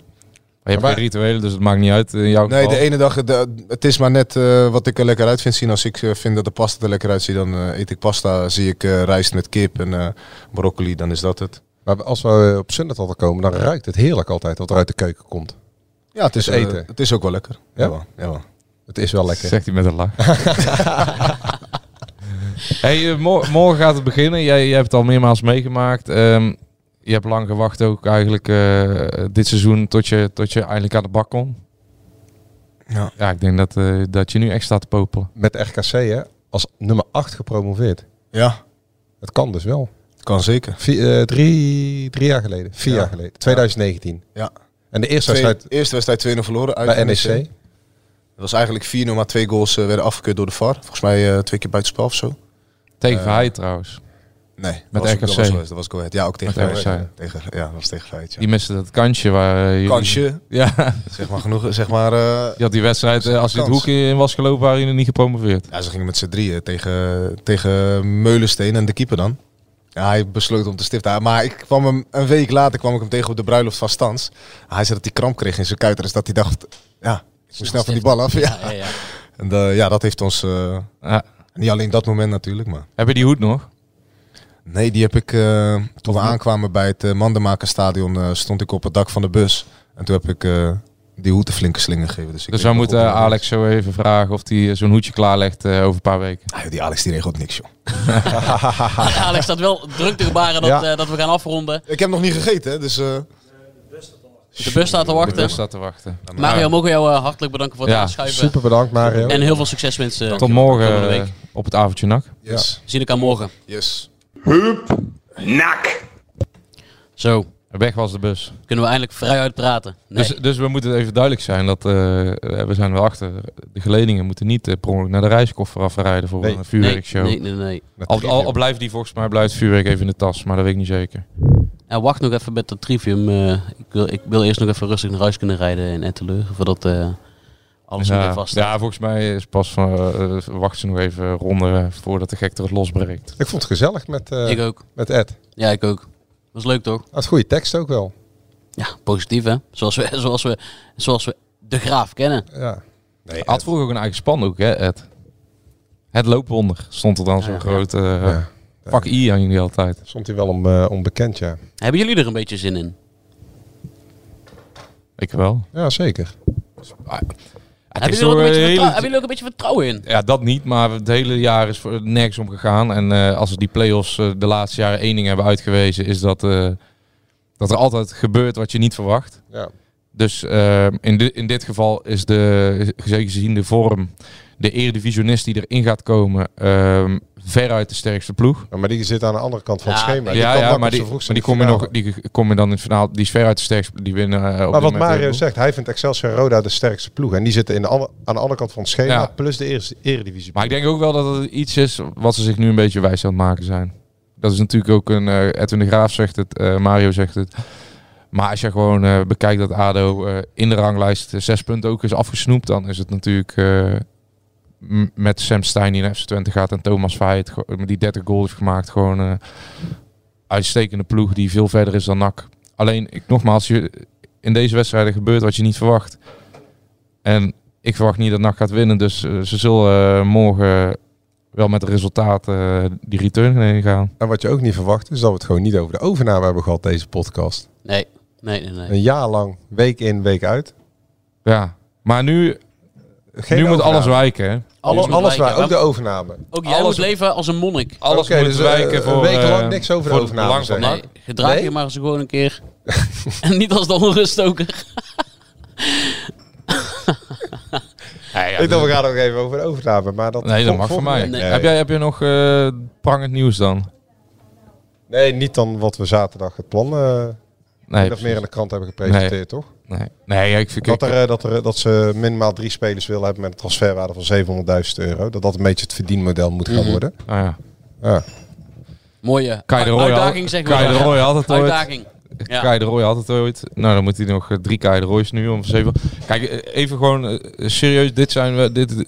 maar je hebt geen rituelen, dus het maakt niet uit in jouw Nee, geval. de ene dag, de, het is maar net eh, wat ik er lekker uit vind zien. Als ik eh, vind dat de pasta er lekker uitziet, dan eh, eet ik pasta. Zie ik eh, rijst met kip en eh, broccoli, dan is dat het. Maar als we op zondag al komen, dan ruikt het heerlijk altijd wat er uit de keuken komt. Ja, het is, Het eten. het is ook wel lekker. Ja? Jawel, jawel. Het is wel lekker. Zegt hij met een lach. Hey, mor- morgen gaat het beginnen. Jij, jij hebt het al meermaals meegemaakt. Ehm, je hebt lang gewacht ook eigenlijk eh, dit seizoen tot je, tot je eindelijk aan de bak kon. Ja. Ja, ik denk dat, eh, dat je nu echt staat te popelen. Met RKC hè, als nummer 8 gepromoveerd. Ja, Dat kan dus wel. kan zeker. Vier, eh, drie, drie jaar geleden. Vier Ja. jaar geleden. 2019. Ja. En de eerste Twee, wedstrijd eerste wedstrijd 2-0 verloren uit bij NEC. NEC. Dat was eigenlijk 4-0, maar twee goals werden afgekeurd door de VAR. Volgens mij eh, twee keer buitenspel of zo. Tegen Verheij trouwens. Nee, Met dat was, RKC. Dat was, dat was Go Ahead. Ja, ook tegen. RKC. Ja, tegen, ja, dat was tegen Feyenoord, ja. Die miste dat kansje waar... eh, jullie- Kansje, Ja, zeg maar genoeg. Zeg maar, eh, die had die wedstrijd, eh, als hij het hoekje in was gelopen, waren jullie niet gepromoveerd. ja, ze gingen met z'n drieën tegen, tegen Meulensteen en de keeper dan. Ja, hij besloot om te stiften. Maar ik kwam hem, een week later kwam ik hem tegen op de bruiloft van Stans. Hij zei dat hij kramp kreeg in zijn kuiter. Dus dat hij dacht, ja, ik moet snel van die bal af. Ja. Ja, ja. En eh, ja, dat heeft ons... eh, Ja. niet alleen dat moment natuurlijk, maar... Heb je die hoed nog? Nee, die heb ik eh, toen we aankwamen bij het uh, Mandenmakerstadion. eh, stond ik op het dak van de bus. En toen heb ik eh, die hoed een flinke slinger gegeven. Dus, ik Dus we moeten op de- Alex zo even vragen of hij zo'n hoedje klaarlegt eh, over een paar weken. Ah, die Alex die regelt niks, joh. Alex staat wel druk te gebaren dat, Ja. eh, dat we gaan afronden. Ik heb nog niet gegeten, hè, dus... eh, De bus staat te De wachten. bus staat te wachten. Mario, mogen we jou eh, hartelijk bedanken voor het Ja, aanschuiven. Super bedankt Mario. En heel veel succes wensen. Tot morgen eh, op het avondje nak. yes. We zien elkaar morgen. Yes. Zo, Weg was de bus. kunnen we eindelijk vrij uitpraten. Nee. Dus, dus we moeten even duidelijk zijn dat eh, we zijn wel achter. De geledingen moeten niet eh, per ongeluk naar de reiskoffer afrijden voor Nee. een nee, vuurwerkshow. nee, nee, nee. Met Al, al, al blijft die volgens mij blijft vuurwerk even in de tas, maar dat weet ik niet zeker. Ja, wacht nog even met het trivium. eh, ik, wil, ik wil eerst nog even rustig naar huis kunnen rijden in Etteleur. Voordat ja, vast ja, volgens mij is pas van eh, wachten ze nog even ronden voordat de gekte het losbreekt. Ik vond het gezellig met, eh, Ik ook. met Ed. Ja, ik ook. Was leuk toch? Dat is goede tekst ook wel. Ja, positief hè. Zoals we, zoals we, zoals we de graaf kennen. Ja. Nee, Had vroeger ook een eigen spandoek, hè, Ed? Het loopwonder stond er dan zo'n Ja. eh Ja. pak I aan jullie altijd. Stond hij wel om, eh, onbekend, ja. Hebben jullie er een beetje zin in? Ik wel. Ja, zeker. Hebben jullie, ook een vertrou- hebben jullie ook een beetje vertrouwen in? Ja, dat niet, maar het hele jaar is voor nergens om gegaan. En eh, als we die play-offs eh, de laatste jaren één ding hebben uitgewezen, is dat, eh, dat er altijd gebeurt wat je niet verwacht. Ja. Dus in, di- in dit geval is de, zeker gezien de vorm, de eredivisionist die erin gaat komen, ehm, veruit de sterkste ploeg. Ja, Maar die zit aan de andere kant van het Ja, schema. Die ja, maar die, maar die zijn kom je in de nog, die kom je dan in het verhaal, die is veruit de sterkste, die winnen. eh, op Maar wat Mario zegt, hij vindt Excelsior en Roda de sterkste ploeg. En die zitten in de aan de andere kant van het schema, Ja. plus de eerste eredivisie. Maar ik denk ook wel dat het iets is wat ze zich nu een beetje wijs aan het maken zijn. Dat is natuurlijk ook een... eh, Edwin de Graaf zegt het, eh, Mario zegt het. Maar als je gewoon eh, bekijkt dat ADO eh, in de ranglijst zes punten ook is afgesnoept... dan is het natuurlijk eh, met Sam Stein die naar FC Twente gaat... en Thomas Veit die 30 goals heeft gemaakt... gewoon eh uitstekende ploeg die veel verder is dan NAC. Alleen, ik, nogmaals, je, in deze wedstrijden gebeurt wat je niet verwacht. En ik verwacht niet dat NAC gaat winnen. Dus eh, ze zullen eh, morgen wel met het resultaat eh, die return heen gaan. En wat je ook niet verwacht, is dat we het gewoon niet over de overname hebben gehad, deze podcast. Nee, nee, nee. nee. Een jaar lang, week in, week uit. Ja, maar nu, Geen nu moet overname. alles wijken. Hè? Alles moet Alles wijken. waar, ook de overname. Ook jij alles- moet leven als een monnik. Alles Oké, moet dus, eh, wijken een voor... week lang eh, niks over de overname van. Nee, gedraag Nee? je maar eens gewoon een keer. en niet als de onruststoker. Ja, ja, ik dacht, we gaan nog even over de overname. Maar dat Nee, dat mag voor mij. Nee. Heb, jij, heb je nog eh, prangend nieuws dan? Nee, niet dan wat we zaterdag het plan uh, Nee, nog meer in de krant hebben gepresenteerd, toch? nee. nee ja, ik vind... Dat, er, eh, dat, er, dat ze minimaal drie spelers willen hebben met een transferwaarde van 700.000 euro. Dat dat een beetje het verdienmodel moet gaan Mhm. worden. ah, ja. Ja. Mooie Kai de Roy uitdaging, zeg Kai de Roy had het ooit. Uitdaging. Ja. Kai de Roy had het ooit. Nou, dan moet hij nog eh, drie Kai de Roy's nu om zeven. Kijk, eh, even gewoon serieus. Dit zijn we. Dit,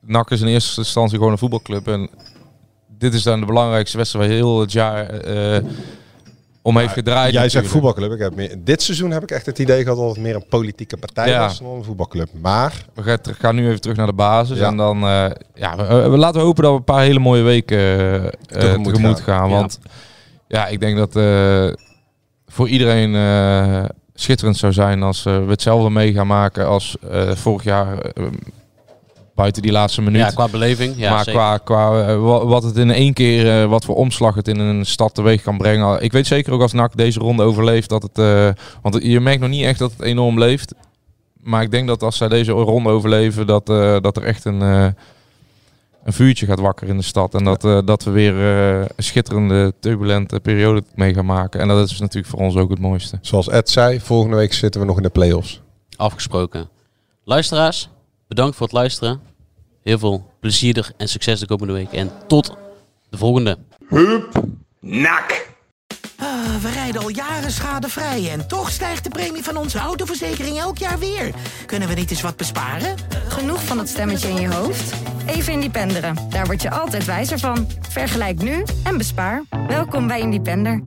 NAC is in eerste instantie gewoon een voetbalclub. En dit is dan de belangrijkste wedstrijd waar heel het jaar eh, om heeft gedraaid. Jij zegt voetbalclub. Ik heb meer, dit seizoen heb ik echt het idee gehad dat het meer een politieke partij Ja. was dan een voetbalclub. Maar We gaan, nu even terug naar de basis. Ja. En dan eh, ja, we, we laten hopen dat we een paar hele mooie weken eh, eh, Tegemoet tegemoet, gaan. gaan. Want ja, ik denk dat eh, voor iedereen eh, schitterend zou zijn als eh, we hetzelfde mee gaan maken als eh, vorig jaar. Buiten die laatste minuut. Ja, qua beleving. Ja, maar zeker. qua, qua eh, wa- wat het in één keer, eh, wat voor omslag het in een stad teweeg kan brengen. Ik weet zeker ook als NAC deze ronde overleeft, dat het, eh, want je merkt nog niet echt dat het enorm leeft. Maar ik denk dat als zij deze ronde overleven, dat, eh, dat er echt een, eh, een vuurtje gaat wakker in de stad. En dat, eh, dat we weer eh, een schitterende, turbulente periode mee gaan maken. En dat is natuurlijk voor ons ook het mooiste. Zoals Ed zei, volgende week zitten we nog in de play-offs. Afgesproken. Luisteraars, bedankt voor het luisteren. Heel veel plezier en succes de komende week. En tot de volgende. Nak. Ah, we rijden al jaren schadevrij en toch stijgt de premie van onze autoverzekering elk jaar weer. Kunnen we niet eens wat besparen? Genoeg van dat stemmetje in je hoofd? Even Independeren. Daar word je altijd wijzer van. Vergelijk nu en bespaar. Welkom bij Independer.